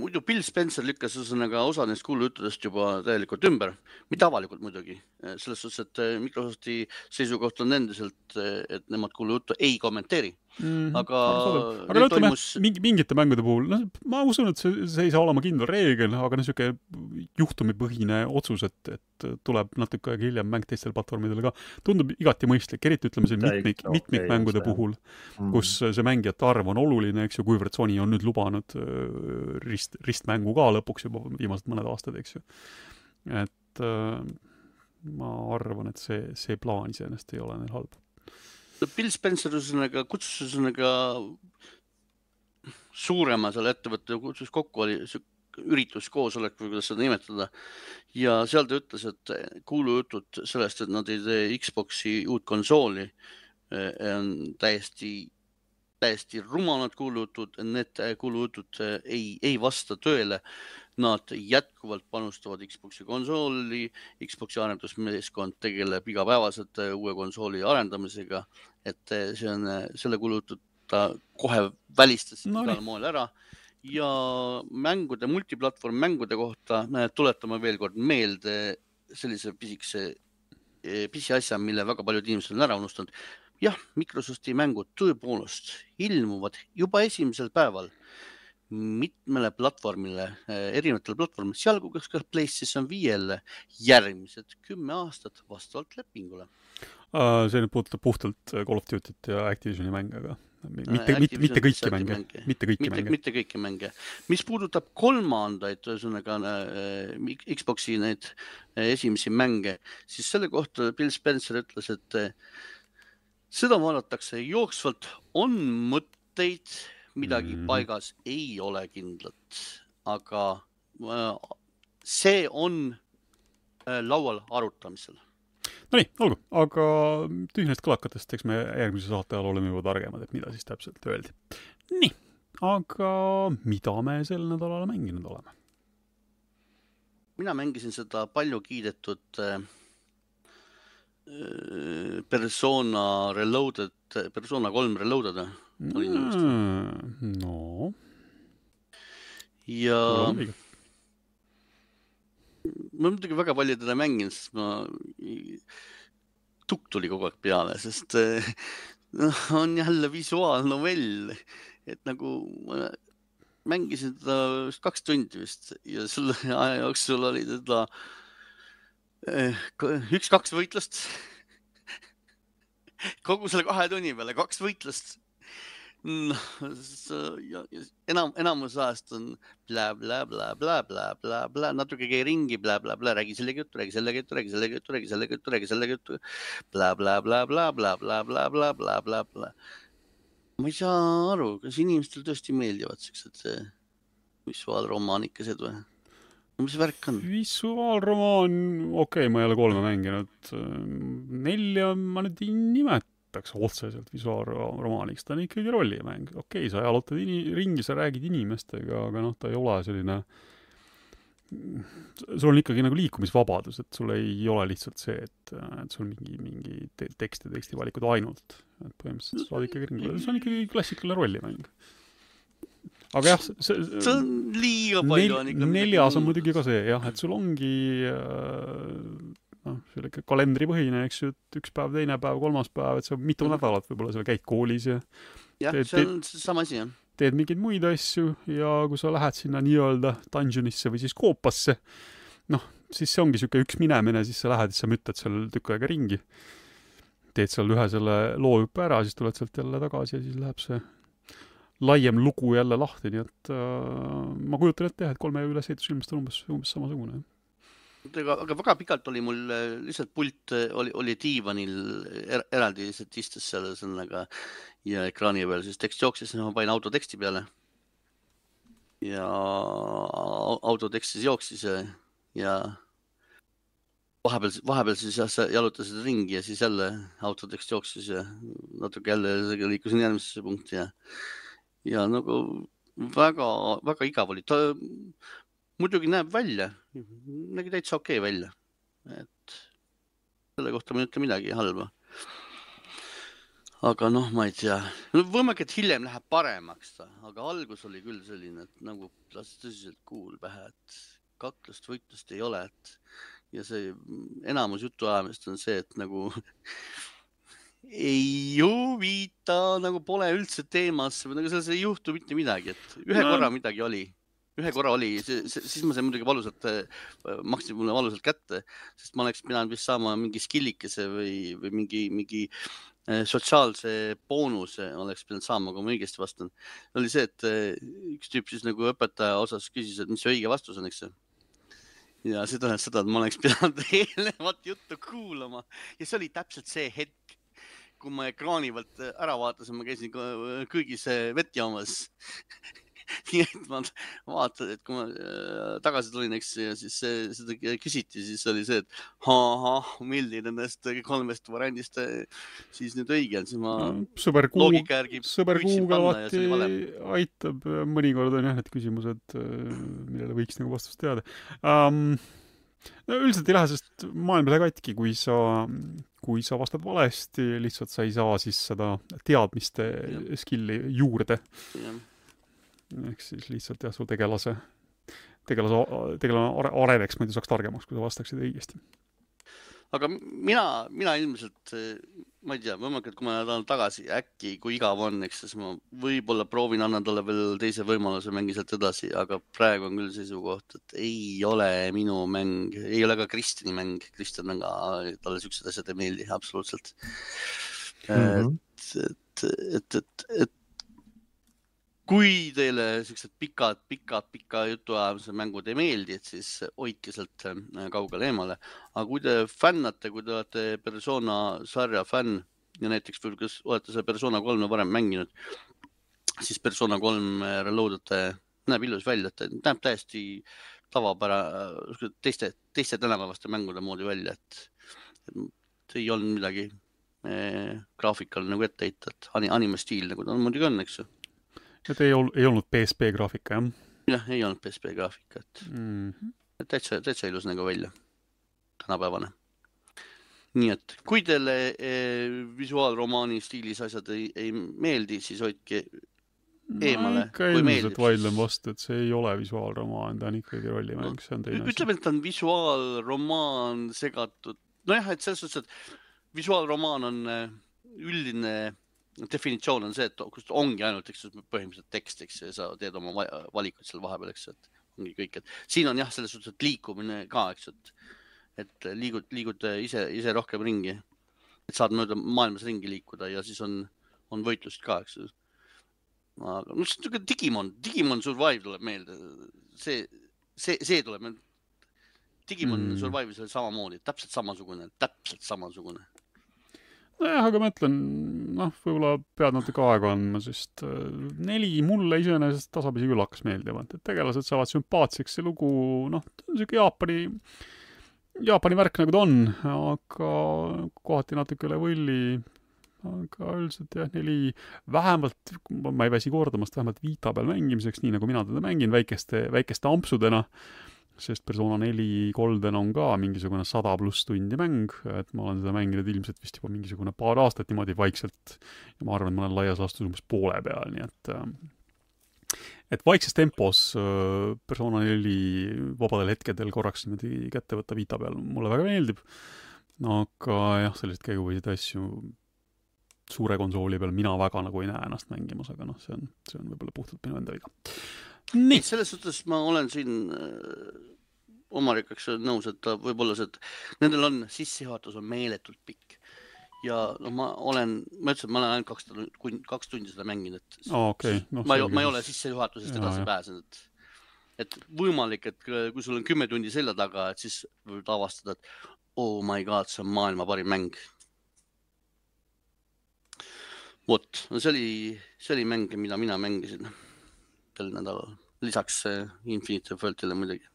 Speaker 2: Muidu Bill Spencer lükkas ühesõnaga osa neist kuulujuttudest juba täielikult ümber, mitte avalikult muidugi, selles suhtes, et eh, Microsofti seisukoht on endiselt, et nemad kuulujuttu ei kommenteeri,
Speaker 1: mm,
Speaker 2: aga
Speaker 1: aga no ütleme
Speaker 2: toimus,
Speaker 1: mingi, mingite mängude puhul, noh, ma usun, et see, see ei saa olema kindel reegel, aga noh, niisugune juhtumipõhine otsus, et, et tuleb natuke aega hiljem mäng teistel platvormidel ka, tundub igati mõistlik, eriti ütleme siin mitmik,
Speaker 3: okei
Speaker 1: mitmikmängude
Speaker 3: see.
Speaker 1: puhul,
Speaker 3: Mm.
Speaker 1: kus see mängijate arv on oluline, eks ju, kuivõrd Sony on nüüd lubanud öö, rist, ristmängu ka lõpuks juba viimased mõned aastad, eks ju. et öö, ma arvan, et see, see plaan iseenesest ei ole neil halb.
Speaker 2: Bill Spencer ühesõnaga kutsus ühesõnaga suurema selle ettevõtte kutsus kokku, oli sihuke ürituskoosolek või kuidas seda nimetada. ja seal ta ütles, et kuulujutud sellest, et nad ei tee Xbox'i uut konsooli, on täiesti, täiesti rumalad kuulujutud, need kuulujutud ei, ei vasta tõele. Nad jätkuvalt panustavad Xbox'i konsooli, Xbox'i arendusmeeskond tegeleb igapäevaselt uue konsooli arendamisega, et see on selle kuulutatud ta kohe välistas
Speaker 1: No
Speaker 2: igal moel ära. Ja mängude, multiplatvorm mängude kohta tuletame veel kord meelde sellise pisikese, pisiasja, mille väga paljud inimesed on ära unustanud. jah, Microsofti mängud tõepoolest ilmuvad juba esimesel päeval mitmele platvormile, erinevatele platvormile, sealhulgas ka PlayStation viiele järgmised kümme aastat vastavalt lepingule.
Speaker 1: Äh, see nüüd puudutab puhtalt Call of Duty't ja Activisioni mänge, aga mitte, mitte,
Speaker 2: Activision
Speaker 1: mitte kõiki mänge., mitte kõiki
Speaker 2: mitte,
Speaker 1: mänge.
Speaker 2: mitte kõiki mänge. mis puudutab kolmandaid, ühesõnaga äh, Xbox'i neid äh, esimesi mänge, siis selle kohta Bill Spencer ütles, et äh, seda vaadatakse jooksvalt, on mõtteid, midagi mm -hmm. paigas ei ole kindlat, aga äh, see on äh, laual arutamisel.
Speaker 1: Nonii, olgu, aga tühjadest kõlakatest, eks me järgmise saate ajal oleme juba targemad, et mida siis täpselt öeldi. nii, aga mida me sel nädalal mänginud oleme?
Speaker 2: mina mängisin seda palju kiidetud äh, äh, Persona Reloaded, Persona kolm Reloaded Olin nõus.
Speaker 1: no,
Speaker 2: ja ma muidugi väga palju teda mänginud, sest ma, tukk tuli kogu aeg peale, sest äh, noh, on jälle visuaalnovell, et nagu ma mängisin teda vist kaks tundi vist ja selle aja jooksul oli teda eh, üks-kaks võitlust. kogu selle kahe tunni peale kaks võitlust. noh, enam, enamus ajast on blä-blä-blä-blä-blä-blä-blä, natuke käi ringi blä-blä-blä, räägi sellega juttu, räägi sellega juttu, räägi sellega juttu, räägi sellega juttu, räägi sellega juttu. blä-blä-blä-blä-blä-blä-blä-blä-blä-blä. ma ei saa aru, kas inimestel tõesti meeldivad siuksed eh, visuaalromaanikesed või? mis värk on?
Speaker 1: visuaalromaan, okei okay,, ma ei ole kolme mänginud. nelja ma nüüd ei nimetaks otseselt visuaalromaaniks, ta on ikkagi rollimäng. okei okay,, sa jalutad ini-, ringi, sa räägid inimestega, aga noh, ta ei ole selline sul on ikkagi nagu liikumisvabadus, et sul ei ole lihtsalt see, et, et sul mingi, mingi te tekst ja tekstivalikud ainult. et põhimõtteliselt sa saad ikkagi ringi, see on ikkagi klassikaline rollimäng. aga jah, see, see,
Speaker 2: see on liiga palju on ikka.
Speaker 1: neljas on muidugi ka see jah, et sul ongi äh, noh, selline kalendripõhine, eks ju, et üks päev, teine päev, kolmas päev, et sa mitu
Speaker 2: Mhm.
Speaker 1: nädalat võib-olla seal käid koolis ja
Speaker 2: jah see on seesama asi jah.
Speaker 1: teed mingeid muid asju ja kui sa lähed sinna nii-öelda dungeonisse või siis koopasse, noh, siis see ongi niisugune üks minemine, siis sa lähed, siis sa müttad seal tükk aega ringi. teed seal ühe selle loohüppe ära, siis tuled sealt jälle tagasi ja siis läheb see laiem lugu jälle lahti, nii et äh, ma kujutan ette jah, et kolme ülesehitus ilmselt on umbes, umbes samasugune.
Speaker 2: Aga, aga väga pikalt oli mul äh, lihtsalt pult äh, oli, oli diivanil er, eraldi lihtsalt istus seal ühesõnaga ja ekraani peal siis tekst jooksis, ma panin autoteksti peale. ja autotekst siis jooksis ja, ja vahepeal, vahepeal siis jah, jalutasid ringi ja siis jälle autotekst jooksis ja natuke jälle liikusin järgmisesse punkti ja ja nagu väga-väga igav oli. Muidugi näeb välja, nägi täitsa okei okay välja, et selle kohta ma ei ütle midagi halba. aga noh, ma ei tea no,, võimalik, et hiljem läheb paremaks aga algus oli küll selline, et nagu lasi tõsiselt kuul pähe, et kaklust, võitlust ei ole, et ja see enamus jutuajamist on see, et nagu (laughs) ei huvita, nagu pole üldse teemasse või nagu selles ei juhtu mitte midagi, et ühe no. korra midagi oli, ühe korra oli, siis ma sain muidugi valusalt, äh, maksti mulle valusalt kätte, sest ma oleks pidanud vist saama mingi skillikese või, või mingi, mingi äh, sotsiaalse boonuse oleks pidanud saama, kui ma õigesti vastan. oli see, et äh, üks tüüp siis nagu õpetaja osas küsis, et mis see õige vastus on, eks ju. Ja see tähendas seda, et ma oleks (laughs) pidanud eelnevat juttu kuulama. Ja see oli täpselt see hetk, kui ma ekraani pealt ära vaatasin, ma käisin köögis vett joomas (laughs) (laughs) nii et ma vaatan, et kui ma äh, tagasi tulin, eks, ja siis seda küsiti, siis oli see, et ahah, milline nendest kolmest variandist siis nüüd õige on, siis ma
Speaker 1: sõber järgi sõber Google alati aitab, mõnikord on jah need küsimused, millele võiks nagu vastust teada um, no üldiselt ei lähe sellest maailm ei lähe katki, kui sa, kui sa vastad valesti, lihtsalt sa ei saa siis seda teadmiste ja. skill'i juurde. Ehk siis lihtsalt jah, su tegelase, tegelase, tegelane areneks, muidu saaks targemaks, kui sa vastaksid õigesti
Speaker 2: aga mina, mina ilmselt, ma ei tea, võimalik, et kui ma tahan tagasi, äkki kui igav on, eks siis ma võib-olla proovin, annan talle veel teise võimaluse, mängin sealt edasi, aga praegu on küll seisukoht, et ei ole minu mäng, ei ole ka Kristjani mäng, Kristjan on ka, talle siuksed asjad ei meeldi absoluutselt mm. -hmm. et, et, et, et, et kui teile siuksed pikad, pikad, pika jutuajamise mängud ei meeldi, et siis hoidke sealt äh, kaugele eemale. aga kui te fännate, kui te olete persona sarja fänn ja näiteks kas olete seda persona kolme varem mänginud, siis persona kolm reload'ite näeb ilus välja, et näeb täiesti tavapära-, teiste, teiste tänapäevaste mängude moodi välja, et ei olnud midagi eh, graafikal nagu ette heita, et anime stiil nagu ta muidugi on, eks ju
Speaker 1: et ei olnud, ei olnud PSP graafika, jah?
Speaker 2: jah, ei olnud PSP graafikat mm. -hmm. täitsa, täitsa ilus nägu välja, tänapäevane. nii et kui teile eh, visuaalromaani stiilis asjad ei, ei meeldi, siis hoidke eemale.
Speaker 1: ikka ilmselt vaidlen vastu, et see ei ole visuaalromaan, ta on ikkagi rollimäng no,, see on teine
Speaker 2: asi. ütleme, et ta on visuaalromaan segatud, nojah, et selles suhtes, et visuaalromaan on eh, üldine definitsioon on see, et kus ongi ainult, eks põhimõtteliselt tekst, eks sa teed oma valikuid seal vahepeal, eks et ongi kõik, et siin on jah, selles suhtes, et liikumine ka, eks et, et liigud, liigud ise, ise rohkem ringi. et saad mööda maailmas ringi liikuda ja siis on, on võitlust ka, eks aga noh, see on niisugune Digimon, Digimon Survive tuleb meelde, see, see, see tuleb meelde. Digimon mm. Survive'is oli samamoodi, täpselt samasugune, täpselt samasugune
Speaker 1: nojah, aga ma ütlen, noh, võib-olla pead natuke aega andma, sest äh, neli mulle iseenesest tasapisi küll hakkas meeldima, et tegelased saavad sümpaatseks, see lugu, noh, niisugune Jaapani, Jaapani värk nagu ta on, aga kohati natuke üle võlli, aga üldiselt jah, neli, vähemalt, ma ei väsi kordamast, vähemalt Vita peal mängimiseks, nii nagu mina teda mängin, väikeste, väikeste ampsudena sest Persona neli Golden on ka mingisugune sada pluss tundi mäng, et ma olen seda mänginud ilmselt vist juba mingisugune paar aastat niimoodi vaikselt ja ma arvan, et ma olen laias laastus umbes poole peal, nii et äh, et vaikses tempos äh, Persona neli vabadel hetkedel korraks niimoodi kätte võtta Vita peal mulle väga meeldib, aga jah, selliseid käigupõhiseid asju suure konsooli peal mina väga nagu ei näe ennast mängimas, aga noh, see on, see on võib-olla puhtalt minu enda viga.
Speaker 2: Nii, selles suhtes ma olen siin äh, Omarikas nõus, et ta võib-olla see, et nendel on sissejuhatus on meeletult pikk. Ja no ma olen, ma ütlesin, et ma olen ainult kaks, kaks tundi seda mänginud, et
Speaker 1: oh, okay. no,
Speaker 2: ma ei, ma ei ole sissejuhatusest edasi pääsenud. Et võimalik, et kui sul on kümme tundi selja taga, et siis võid avastada, et oh my god, see on maailma parim mäng. vot, no see oli, see oli mäng, mida mina mängisin sel nädalal, lisaks Infinite Worldile muidugi.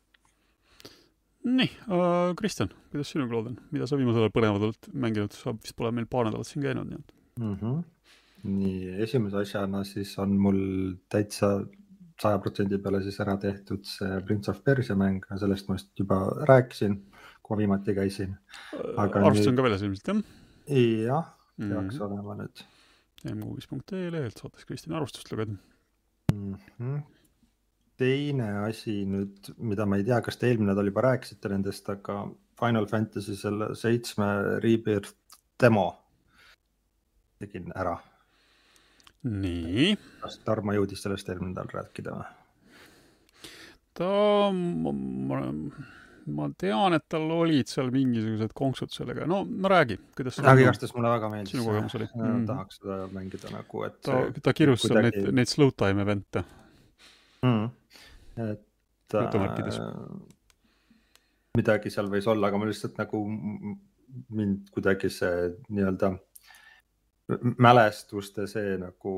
Speaker 1: nii äh,, Kristjan, kuidas sinuga lood on, mida sa viimasel ajal põnevat oled mänginud, sa vist pole meil paar nädalat siin käinud, nii et
Speaker 3: mm. -hmm. nii, esimese asjana siis on mul täitsa saja protsendi peale siis ära tehtud see Prince of Persia mäng, sellest ma vist juba rääkisin, kui ma viimati käisin.
Speaker 1: arvustus nüüd... on ka väljas ilmselt jah?
Speaker 3: jah, peaks mm -hmm. olema nüüd.
Speaker 1: mkuuis.ee lehelt saates Kristjani arvustust lugeda
Speaker 3: mm. -hmm. Teine asi nüüd, mida ma ei tea, kas te eelmine nädal juba rääkisite nendest, aga Final Fantasy selle seitsme Rebirth demo tegin ära
Speaker 1: nii.
Speaker 3: kas Tarmo jõudis sellest eelmine nädal rääkida või?
Speaker 1: ta, ma, ma tean, et tal olid seal mingisugused konksud sellega, no, no räägi, kuidas
Speaker 3: aga igastahes mulle väga meeldis.
Speaker 1: sinu kogemus oli mm.?
Speaker 3: tahaks seda mängida nagu, et.
Speaker 1: ta, ta kirjus seal kuidagi... neid, neid slow time event'e
Speaker 3: mm.. Et äh, midagi seal võis olla, aga ma lihtsalt nagu mind kuidagi see nii-öelda mälestuste see nagu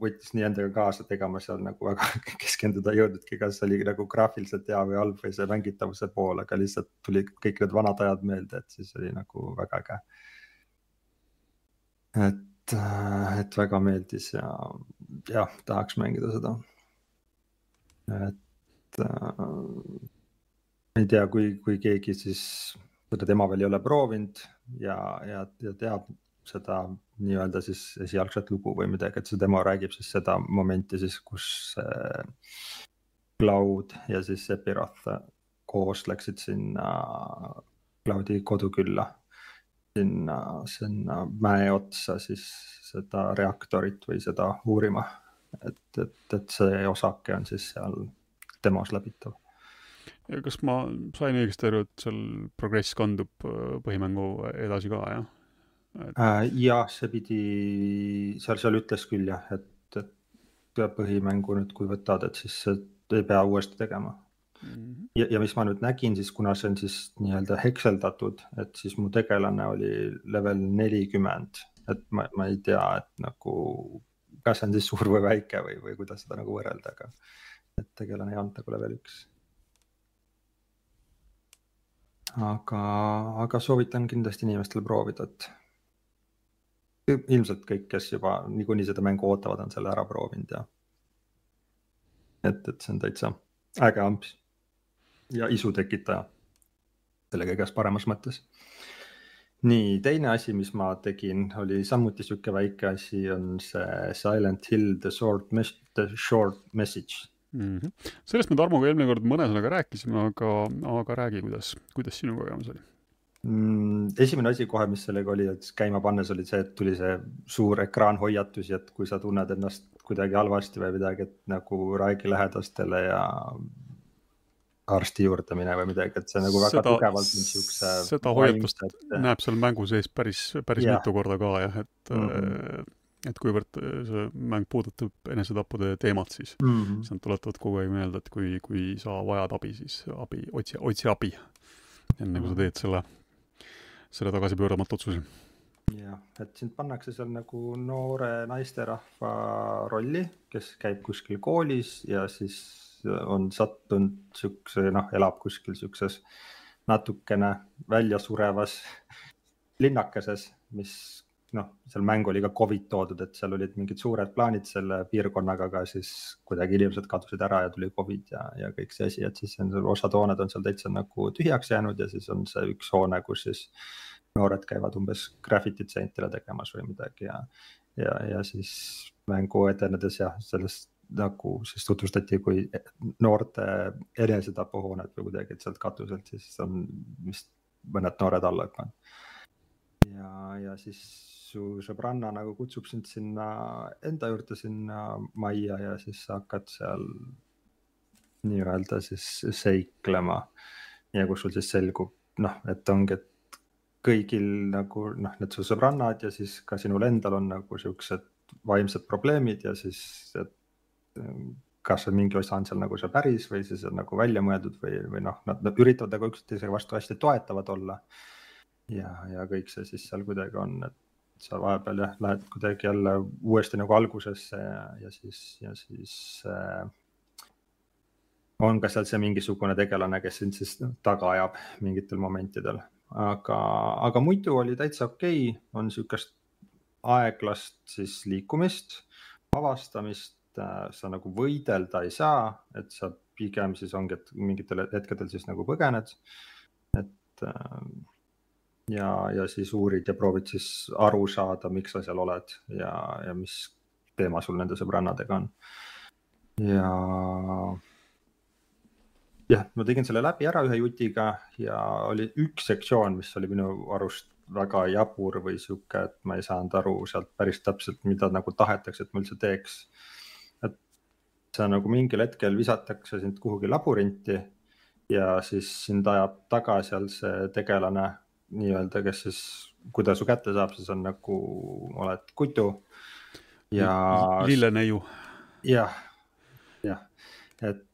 Speaker 3: võttis nii endaga kaasa, et ega ma seal nagu väga (laughs) keskenduda ei jõudnudki, kas oli nagu graafiliselt hea või halb või see mängitavuse pool, aga lihtsalt tuli kõik need vanad ajad meelde, et siis oli nagu väga äge. et, et väga meeldis ja jah, tahaks mängida seda. et äh, ei tea, kui, kui keegi siis seda tema veel ei ole proovinud ja, ja, ja teab seda nii-öelda siis esialgset lugu või midagi, et see demo räägib siis seda momenti siis, kus Cloud ja siis Epiroth koos läksid sinna Cloudi kodukülla, sinna, sinna mäe otsa siis seda reaktorit või seda uurima. et, et, et see osake on siis seal demos läbitav
Speaker 1: ja kas ma sain õigesti aru, et seal progress kandub äh, põhimängu edasi ka, jah?
Speaker 3: et.... Äh, jah, see pidi, seal, seal ütles küll jah, et, et põhimängu nüüd, kui võtad, et siis ei pea uuesti tegema mm. -hmm. ja, ja mis ma nüüd nägin siis, kuna see on siis nii-öelda hekseldatud, et siis mu tegelane oli level nelikümmend, et ma, ma ei tea, et nagu, kas see on siis suur või väike või, või kuidas seda nagu võrrelda, aga et tegelane ei olnud nagu level üks aga, aga soovitan kindlasti inimestel proovida, et ilmselt kõik, kes juba niikuinii seda mängu ootavad, on selle ära proovinud ja. et, et see on täitsa äge amps ja isu tekitaja selle kõiges paremas mõttes. nii, teine asi, mis ma tegin, oli samuti sihuke väike asi, on see Silent Hill The Short, The Short Message
Speaker 1: mm. -hmm. sellest me Tarmoga eelmine kord mõne sõnaga rääkisime, aga, aga räägi, kuidas, kuidas sinu kogemus oli?
Speaker 3: mm,? esimene asi kohe, mis sellega oli, et käima pannes oli see, et tuli see suur ekraanhoiatusi, et kui sa tunned ennast kuidagi halvasti või midagi, et nagu räägi lähedastele ja arsti juurde mine või midagi, et see nagu väga seda, tugevalt niisuguse.
Speaker 1: seda hoiatust et... näeb seal mängu sees päris, päris yeah. mitu korda ka jah, et mm, -hmm. Et kuivõrd see mäng puudutab enesetappude teemat, siis mm, -hmm. siis nad tuletavad kogu aeg meelde, et kui, kui sa vajad abi, siis abi, otsi, otsi abi. enne kui sa teed selle selle tagasipööramatu otsuse.
Speaker 3: jah, et sind pannakse seal nagu noore naisterahva rolli, kes käib kuskil koolis ja siis on sattunud siukse, noh, elab kuskil siukses natukene väljasurevas (laughs) linnakeses, mis noh, seal mängu oli ka Covid toodud, et seal olid mingid suured plaanid selle piirkonnaga, aga siis kuidagi inimesed kadusid ära ja tuli Covid ja, ja kõik see asi, et siis on osad hooned on seal täitsa nagu tühjaks jäänud ja siis on see üks hoone, kus siis noored käivad umbes graffitit seintele tegemas või midagi ja, ja, ja siis mängu edenedes jah, sellest nagu siis tutvustati kui noorte enesetapuhooned või kuidagi, et sealt katuselt siis on vist mõned noored alla hüpanud. ja, ja siis su sõbranna nagu kutsub sind sinna enda juurde sinna majja ja siis sa hakkad seal nii-öelda siis seiklema. ja kus sul siis selgub noh, et ongi, et kõigil nagu noh, need su sõbrannad ja siis ka sinul endal on nagu siuksed vaimsed probleemid ja siis, et kas see mingi osa on seal nagu see päris või siis on nagu välja mõeldud või, või noh, nad üritavad nagu üksteise vastu hästi toetavad olla. ja, ja kõik see siis seal kuidagi on, et sa vahepeal jah, lähed kuidagi jälle uuesti nagu algusesse ja, ja siis, ja siis äh, on ka seal see mingisugune tegelane, kes sind siis taga ajab mingitel momentidel, aga, aga muidu oli täitsa okei okay., on sihukest aeglast siis liikumist, avastamist, äh, sa nagu võidelda ei saa, et sa pigem siis ongi, et mingitel hetkedel siis nagu põgened. et äh, ja, ja siis uurid ja proovid siis aru saada, miks sa seal oled ja, ja mis teema sul nende sõbrannadega on. ja jah, ma tegin selle läbi ära ühe jutiga ja oli üks sektsioon, mis oli minu arust väga jabur või sihuke, et ma ei saanud aru sealt päris täpselt, mida nagu tahetakse, et ma üldse teeks. et sa nagu mingil hetkel visatakse sind kuhugi laborinti ja siis sind ajab taga seal see tegelane nii-öelda, kes siis, kui ta su kätte saab, siis on nagu, oled kutu ja.
Speaker 1: lilleneiu.
Speaker 3: jah, jah, et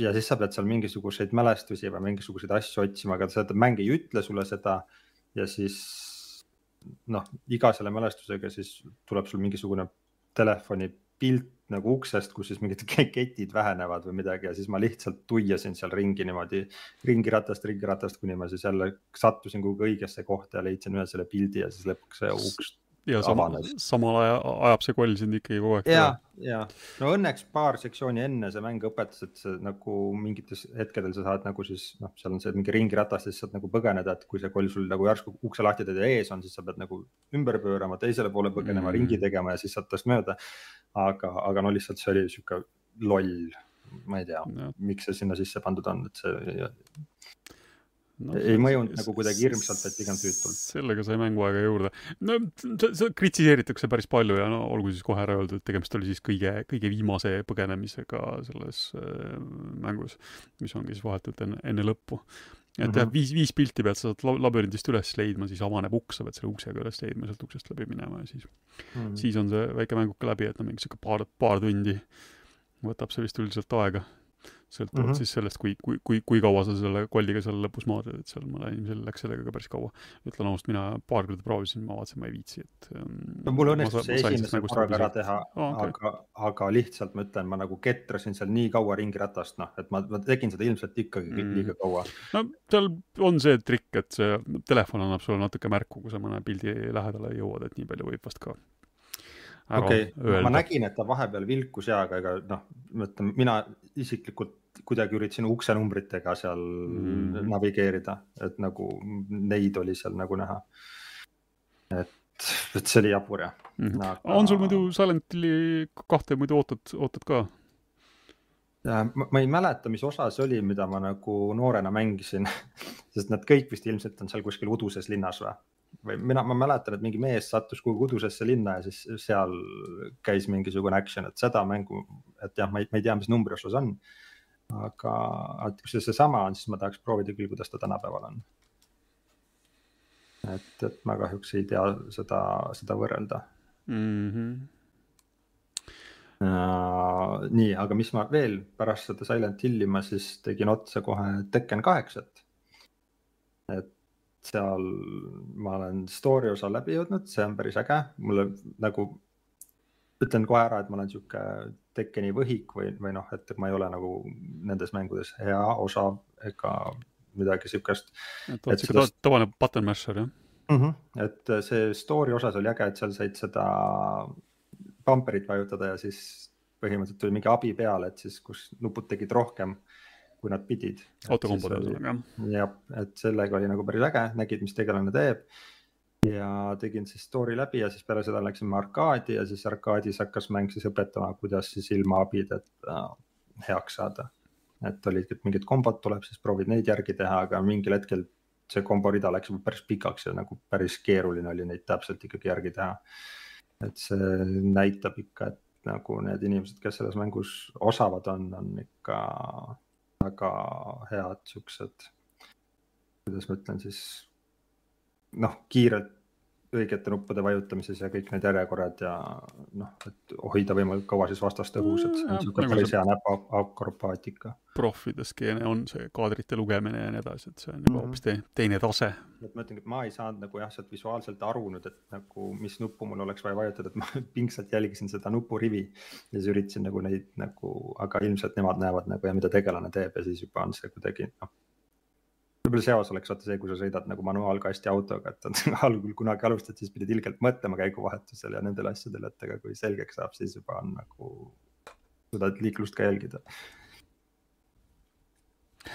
Speaker 3: ja siis sa pead seal mingisuguseid mälestusi või mingisuguseid asju otsima, aga seda mäng ei ütle sulle seda ja siis noh, iga selle mälestusega siis tuleb sul mingisugune telefoni pilt nagu uksest, kus siis mingid (laughs) ketid vähenevad või midagi ja siis ma lihtsalt tuiasin seal ringi niimoodi ringiratast, ringiratast, kuni ma siis jälle sattusin kuhugi õigesse kohta ja leidsin ühe selle pildi ja siis lõpuks see uks
Speaker 1: ja sama, samal ajal ajab see koll sind ikkagi kogu aeg.
Speaker 3: ja, ja no õnneks paar sektsiooni enne see mäng õpetas, et see nagu mingites hetkedel sa saad nagu siis noh, seal on see mingi ringiratas, siis saad nagu põgeneda, et kui see koll sul nagu järsku ukse lahti teed ja ees on, siis sa pead nagu ümber pöörama, teisele poole põgenema mm., ringi tegema ja siis saad tast mööda. Aga, aga no lihtsalt see oli sihuke loll, ma ei tea, miks see sinna sisse pandud on, et see no, ei mõjunud nagu kuidagi hirmsalt, vaid pigem tüütult.
Speaker 1: sellega sai mänguaega juurde. no seda kritiseeritakse päris palju ja no olgu siis kohe ära öeldud, et tegemist oli siis kõige, kõige viimase põgenemisega selles äh, mängus, mis ongi siis vahetult enne, enne lõppu. Et mm -hmm. jah, viis, viis pilti pead sa sealt labürindist üles leidma, siis avaneb uks, sa pead selle uksega üles leidma, sealt uksest läbi minema ja siis mm, -hmm. siis on see väike mänguke läbi, et no mingi sihuke paar, paar tundi võtab see vist üldiselt aega sõltuvalt mm -hmm. siis sellest, kui, kui, kui, kui kaua sa selle kolliga seal lõpus maadled, et seal mõnel inimesel läks sellega ka päris kaua. ütlen ausalt, mina paar korda proovisin, ma vaatasin, ma ei viitsi, et
Speaker 3: ähm, no mul õnnestus see esimese korraga ära teha oh,, okay. aga, aga lihtsalt ma ütlen, ma nagu ketrasin seal nii kaua ringiratast, noh, et ma, ma tegin seda ilmselt ikkagi mm. liiga kaua.
Speaker 1: no seal on see trikk, et see telefon annab sulle natuke märku, kui sa mõne pildi lähedale jõuad, et nii palju võib vast ka
Speaker 3: okei okay., ma nägin, et ta vahepeal vilkus ja, aga ega noh, mina isiklikult kuidagi üritasin uksenumbritega seal mm. navigeerida, et nagu neid oli seal nagu näha. et, et see oli jabur jah
Speaker 1: mm.. Aga... on sul muidu Silent Hilli kahte muidu ootad, ootad ka?
Speaker 3: Ma, ma ei mäleta, mis osa see oli, mida ma nagu noorena mängisin (laughs) sest nad kõik vist ilmselt on seal kuskil uduses linnas või? Või mina, ma mäletan, et mingi mees sattus kuhugi udusesse linna ja siis seal käis mingisugune action, et seda mängu, et jah, ma ei, ma ei tea, mis numbri osas on aga, et kui see seesama on, siis ma tahaks proovida küll, kuidas ta tänapäeval on. et, et ma kahjuks ei tea seda, seda võrrelda mm. -hmm. Uh, nii, aga mis ma veel pärast seda Silent Hilli ma siis tegin otsa kohe Tekken kaheksat. et seal ma olen story osa läbi jõudnud, see on päris äge, mulle nagu ütlen kohe ära, et ma olen sihuke Tekkeni võhik või, või noh, et ma ei ole nagu nendes mängudes hea, osav ega midagi
Speaker 1: siuke seda... tavaline button masher jah
Speaker 3: mm? -hmm. et see story osas oli äge, et seal said seda bumperit vajutada ja siis põhimõtteliselt tuli mingi abi peale, et siis, kus nupud tegid rohkem, kui nad pidid.
Speaker 1: autokombod ühesõnaga
Speaker 3: jah? jah, et sellega oli nagu päris äge, nägid, mis tegelane teeb ja tegin siis story läbi ja siis peale seda läksime arkaadi ja siis arkaadis hakkas mäng siis õpetama, kuidas siis ilma abideta heaks saada. et olid, mingid kombod tuleb, siis proovid neid järgi teha, aga mingil hetkel see komborida läks juba päris pikaks ja nagu päris keeruline oli neid täpselt ikkagi järgi teha. et see näitab ikka, et nagu need inimesed, kes selles mängus osavad on, on ikka väga head siuksed, kuidas ma ütlen siis, noh, kiirelt õigete nuppude vajutamises ja kõik need järjekorrad ja noh, et hoida võimalikult kaua siis vastast õhus, et see on niisugune
Speaker 1: nagu
Speaker 3: päris
Speaker 1: see-
Speaker 3: hea näpuakrobaatika.
Speaker 1: profide skeene on see kaadrite lugemine ja nii edasi, et see on juba
Speaker 3: Mhm.
Speaker 1: hoopis te, teine tase.
Speaker 3: et ma ütlengi, et ma ei saanud nagu jah, sealt visuaalselt aru nüüd, et nagu mis nuppu mul oleks vaja vajutada, et ma (laughs) pingsalt jälgisin seda nupurivi ja siis üritasin nagu neid nagu, aga ilmselt nemad näevad nagu ja mida tegelane teeb ja siis juba on see kuidagi noh. Võib-olla seos oleks vaata see, kui sa sõidad nagu manuaalkasti autoga, et (laughs) algul kunagi alustad, siis pidid ilgelt mõtlema käiguvahetusel ja nendele asjadele, et aga kui selgeks saab, siis juba on nagu, suudad liiklust ka jälgida.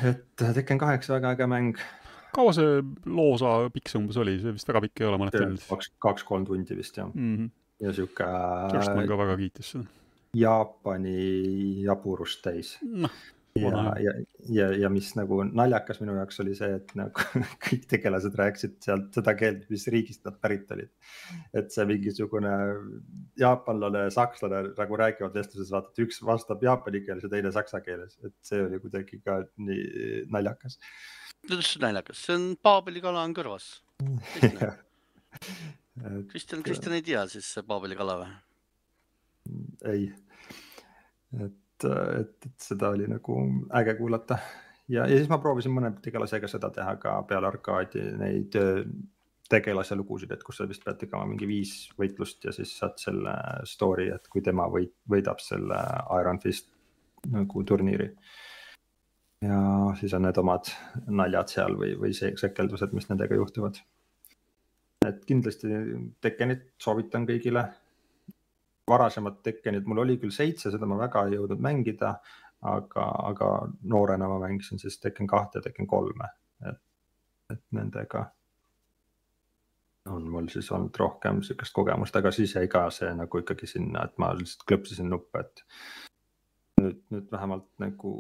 Speaker 3: et Tekken kaheksa väga äge mäng
Speaker 1: kaua see loosa pikk see umbes oli, see vist väga pikk ei ole, mõned tunnid
Speaker 3: kaks, kaks-kolm tundi vist jah,
Speaker 1: mm. -hmm.
Speaker 3: ja sihuke
Speaker 1: Kirstmann ka väga kiitis seda.
Speaker 3: Jaapani jaburust täis
Speaker 1: noh,
Speaker 3: ja ja, ja, ja mis nagu naljakas minu jaoks oli see, et nagu (laughs) kõik tegelased rääkisid sealt seda keelt, mis riigist nad pärit olid. et see mingisugune jaapanlane, sakslane nagu räägivad vestluses, vaata, et üks vastab jaapani keeles ja teine saksa keeles, et see oli kuidagi ka nii naljakas.
Speaker 2: kuidas naljakas, see on Paabeli kala on kõrvas. Kristjan, (laughs) Kristjan ei tea siis Paabeli kala või?
Speaker 3: ei, et, et, et seda oli nagu äge kuulata ja, ja siis ma proovisin mõne tegelasega seda teha ka peale arkaadi neid öö, tegelase lugusid, et kus sa vist pead tegema mingi viis võitlust ja siis saad selle story, et kui tema võit, võidab selle Iron Fist nagu turniiri. ja siis on need omad naljad seal või, või see sekeldused, mis nendega juhtuvad. et kindlasti Tekkenit soovitan kõigile varasemat Tekkenit mul oli küll seitse, seda ma väga ei jõudnud mängida, aga, aga noorena ma mängisin siis Tekken kahte Tekken kolme, et, et nendega on mul siis olnud rohkem sihukest kogemust, aga siis jäi ka see nagu ikkagi sinna, et ma lihtsalt klõpsisin nuppe, et nüüd, nüüd vähemalt nagu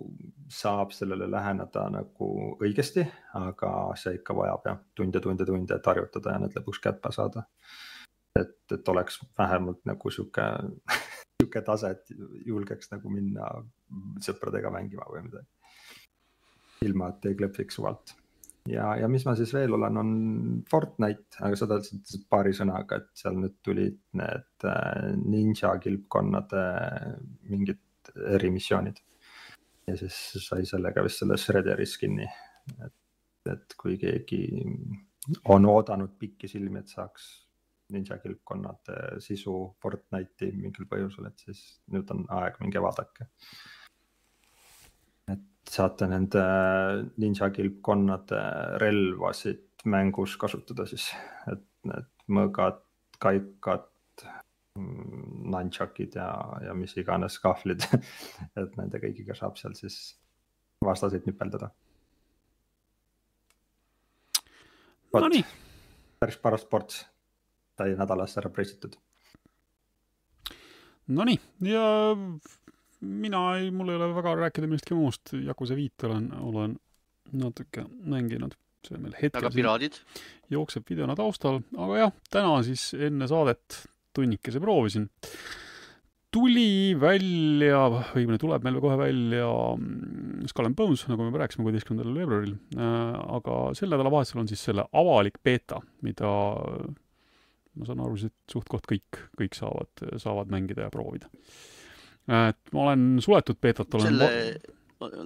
Speaker 3: saab sellele läheneda nagu õigesti, aga see ikka vajab jah tunde, tunde, tunde, et harjutada ja need lõpuks kätte saada et, et oleks vähemalt nagu sihuke, (laughs) sihuke tase, et julgeks nagu minna sõpradega mängima või midagi. ilma, et ei klõpsiks suvalt. ja, ja mis ma siis veel olen, on Fortnite, aga seda lihtsalt paari sõnaga, et seal nüüd tulid need äh, ninja kilpkonnade mingid erimissioonid. ja siis sai sellega vist selle Shredderi skin'i, et, et kui keegi on oodanud pikisilmi, et saaks ninja kilpkonnade sisu Fortnite'i mingil põhjusel, et siis nüüd on aeg, minge vaadake. et saate nende ninja kilpkonnade relvasid mängus kasutada siis, et need mõõgad, kaikad, nunchuckid ja, ja mis iganes kahvlid, (laughs) et nende kõigiga saab seal siis vastaseid nüpeldada.
Speaker 1: Nonii,
Speaker 3: päris paras ports sai nädalas ära pressitud.
Speaker 1: nonii ja mina ei, mul ei ole väga rääkida millestki muust, Jakuse viit olen, olen natuke mänginud, see meil hetkel
Speaker 2: aga piraadid,
Speaker 1: jookseb videona taustal, aga jah, täna siis enne saadet tunnikese proovisin. tuli välja, õigemini tuleb meil kohe välja mm, Skull and Bones, nagu me juba rääkisime, kuueteistkümnendal veebruaril. aga sel nädalavahetusel on siis selle avalik beeta, mida ma saan aru, et suht-koht kõik, kõik saavad, saavad mängida ja proovida. et ma olen suletud beetat olen
Speaker 2: selle,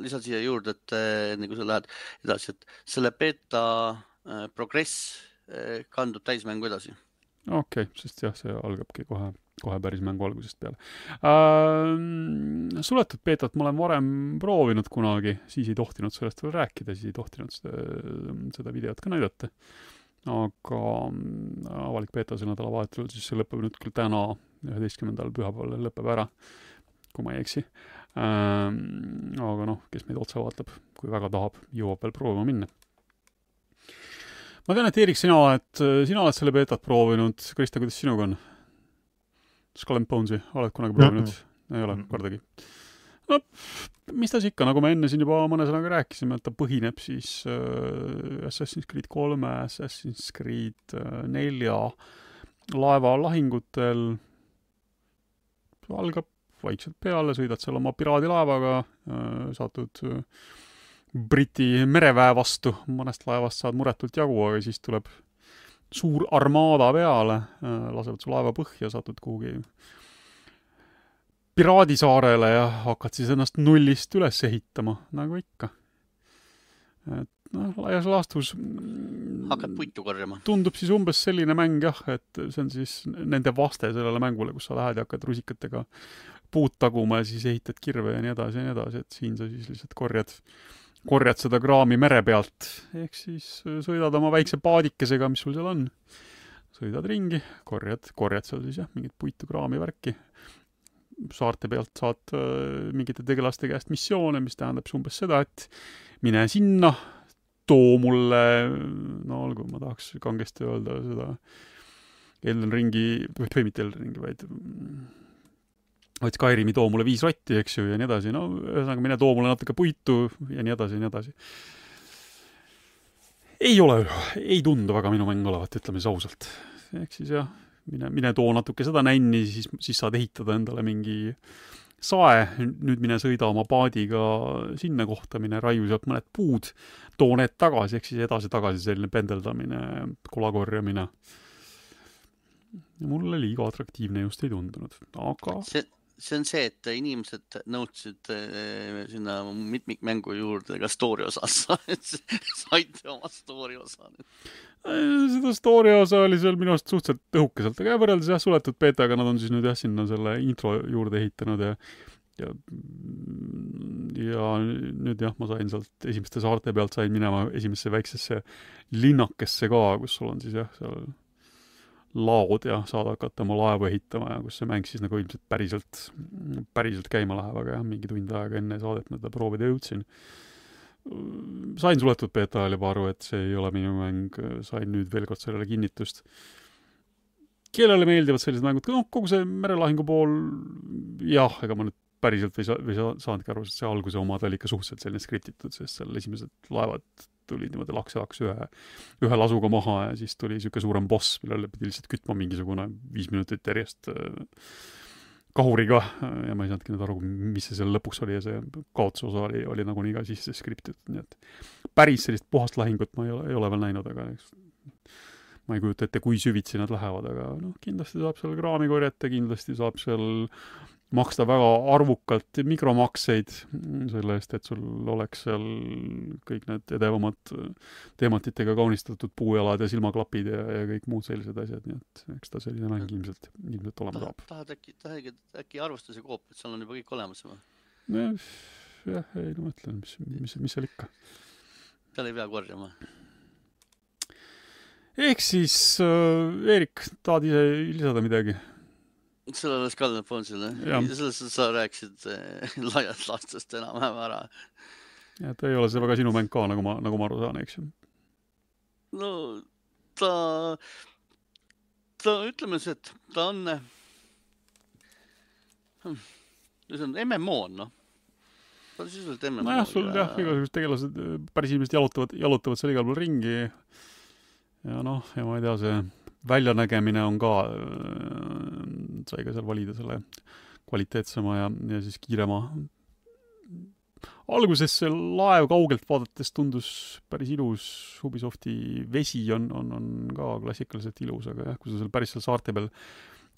Speaker 2: lisan siia juurde, et enne kui sa lähed edasi, et selle beeta eh, progress eh, kandub täismängu edasi.
Speaker 1: okei okay,, sest jah, see algabki kohe, kohe päris mängu algusest peale äh,. suletud beetat ma olen varem proovinud kunagi, siis ei tohtinud sellest veel rääkida, siis ei tohtinud seda, seda videot ka näidata. Aga mm, avalik beeta sel nädalavahetusel, siis see lõpeb nüüd küll täna, üheteistkümnendal pühapäeval lõpeb ära, kui ma ei eksi äh,. aga noh, kes meid otsa vaatab, kui väga tahab, jõuab veel proovima minna ma tean, et Eerik, sina oled, sina oled selle beetat proovinud, Krista, kuidas sinuga on? Skull and Bones'i oled kunagi proovinud? ei ole kordagi? No mis ta siis ikka, nagu me enne siin juba mõne sõnaga rääkisime, et ta põhineb siis äh, Assassin's Creed kolme, Assassin's Creed äh, nelja laevalahingutel, algab vaikselt peale, sõidad seal oma piraadilaevaga äh,, satud äh, Briti mereväe vastu, mõnest laevast saad muretult jagu, aga siis tuleb suur armaada peale, äh, lasevad su laeva põhja, satud kuhugi piraadisaarele ja hakkad siis ennast nullist üles ehitama, nagu ikka. et noh, laias laastus
Speaker 2: mm, hakkad puitu korjama.
Speaker 1: tundub siis umbes selline mäng jah, et see on siis nende vaste sellele mängule, kus sa lähed ja hakkad rusikatega puud taguma ja siis ehitad kirve ja nii edasi ja nii edasi, et siin sa siis lihtsalt korjad korjad seda kraami mere pealt, ehk siis äh, sõidad oma väikse paadikesega, mis sul seal on, sõidad ringi, korjad, korjad seal siis jah, mingit puitu, kraami, värki, saarte pealt saad äh, mingite tegelaste käest missioone, mis tähendab siis umbes seda, et mine sinna, too mulle, no olgu, ma tahaks kangesti öelda seda Elden Ringi, või mitte Elden Ringi, vaid vaid Skyrimi too mulle viis rotti, eks ju, ja nii edasi, no ühesõnaga mine too mulle natuke puitu ja nii edasi ja nii edasi. ei ole, ei tundu väga minu mäng olevat, ütleme siis ausalt. ehk siis jah, mine, mine too natuke seda nänni, siis, siis saad ehitada endale mingi sae, nüüd mine sõida oma paadiga sinna kohta, mine raiu sealt mõned puud, too need tagasi, ehk siis edasi-tagasi selline pendeldamine, kula korjamine. mulle liiga atraktiivne just ei tundunud, aga
Speaker 2: see see on see, et inimesed nõudsid äh, sinna mitmikmängu juurde ka story osas (laughs) saite oma story osa nüüd?
Speaker 1: Seda story osa oli seal minu arust suhteliselt õhukeselt, aga võrreldes jah, suletud beetaga nad on siis nüüd jah, sinna selle intro juurde ehitanud ja ja, ja nüüd jah, ma sain sealt esimeste saarte pealt sain minema esimesse väiksesse linnakesse ka, kus sul on siis jah, seal laod ja saad hakata oma laevu ehitama ja kus see mäng siis nagu ilmselt päriselt, päriselt käima läheb, aga jah, mingi tund aega enne saadet ma teda proovida jõudsin. Sain suletud beeta ajal juba aru, et see ei ole minu mäng, sain nüüd veel kord sellele kinnitust. kellele meeldivad sellised mängud, noh, kogu see merelahingu pool, jah, ega ma nüüd päriselt ei saa, ei saa, saanudki aru, sest see alguse omad oli ikka suhteliselt selline skriptitud, sest seal esimesed laevad tulid niimoodi laks-laks ühe, ühe lasuga maha ja siis tuli niisugune suurem boss, millele pidi lihtsalt kütma mingisugune viis minutit järjest äh, kahuriga ja ma ei saanudki nüüd aru, mis see seal lõpuks oli ja see kaotuse osa oli, oli nagunii ka sisse skriptitud, nii et päris sellist puhast lahingut ma ei ole, ei ole veel näinud, aga eks ma ei kujuta ette, kui süvitsi nad lähevad, aga noh, kindlasti saab seal kraami korjata, kindlasti saab seal maksta väga arvukalt mikromakseid selle eest, et sul oleks seal kõik need edevamad teematitega kaunistatud puujalad ja silmaklapid ja, ja kõik muud sellised asjad, nii et eks ta selline mäng ilmselt, ilmselt olema saab.
Speaker 2: tahad äkki, tahad äkki arvustuse koopiat, seal on juba kõik olemas või?
Speaker 1: jah, ei no mõtlen, mis, mis, mis seal ikka.
Speaker 2: seal ei pea korjama
Speaker 1: ehk siis äh, Eerik, tahad ise lisada midagi?
Speaker 2: Sul alles Kalle Fonsile, sellest sa rääkisid (laughs) äh, laias laastus enam-vähem ära.
Speaker 1: ta ei ole see väga sinu mäng ka, nagu ma, nagu ma aru saan, eks ju?
Speaker 2: no ta, ta, ütleme siis, et ta on hmm,, see on MMO on noh ta on sisuliselt MMO.
Speaker 1: nojah, sul ja... jah, igasugused tegelased, päris inimesed jalutavad, jalutavad seal igal pool ringi. ja noh, ja ma ei tea, see väljanägemine on ka, äh, sai ka seal valida selle kvaliteetsema ja, ja siis kiirema. alguses see laev kaugelt vaadates tundus päris ilus, Ubisofti vesi on, on, on ka klassikaliselt ilus, aga jah, kui sa seal päris seal saarte peal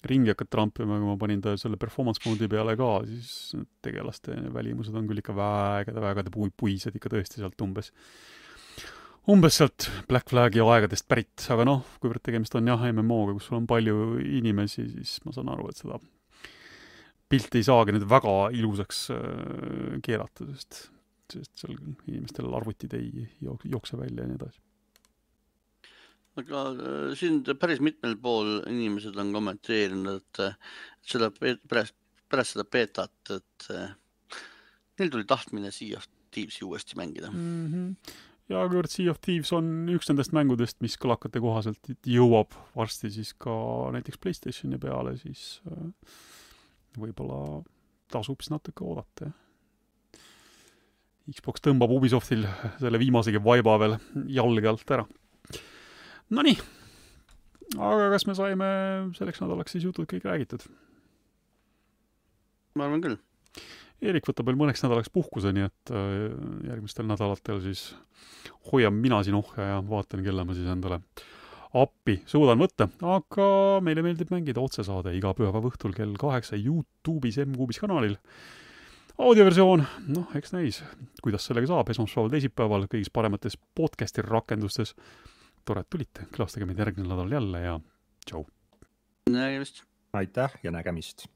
Speaker 1: ringi hakkad trampima, kui ma panin ta selle performance mode'i peale ka, siis tegelaste välimused on küll ikka väga, väga puised ikka tõesti sealt umbes umbes sealt Black Flagi aegadest pärit, aga noh, kuivõrd tegemist on jah, MMO-ga, kus sul on palju inimesi, siis ma saan aru, et seda pilti ei saagi nüüd väga ilusaks äh, keerata, sest, sest seal inimestel arvutid ei jookse välja ja nii edasi.
Speaker 2: aga äh, siin päris mitmel pool inimesed on kommenteerinud, et seda pärast, pärast seda beetat, et neil tuli tahtmine of Thieves'i uuesti mängida
Speaker 1: mm. -hmm ja kuivõrd Sea of Thieves on üks nendest mängudest, mis kõlakate kohaselt jõuab varsti siis ka näiteks Playstationi peale, siis äh, võib-olla tasub siis natuke oodata, jah. Xbox tõmbab Ubisoftil selle viimasegi vaiba veel jalge alt ära. Nonii, aga kas me saime selleks nädalaks siis jutud kõik räägitud?
Speaker 2: ma arvan küll.
Speaker 1: Eerik võtab veel mõneks nädalaks puhkuse, nii et äh, järgmistel nädalatel siis hoian mina siin ohja ja vaatan, kelle ma siis endale appi suudan võtta, aga meile meeldib mängida otsesaade iga pühapäeva õhtul kell kaheksa Youtube'is M-Kuubis kanalil. audioversioon, noh, eks näis, kuidas sellega saab, esmaspäeval, teisipäeval kõigis paremates podcast'i rakendustes. tore, et tulite, külastage meid järgmisel nädalal jälle ja tšau!
Speaker 2: nägemist!
Speaker 3: aitäh ja nägemist!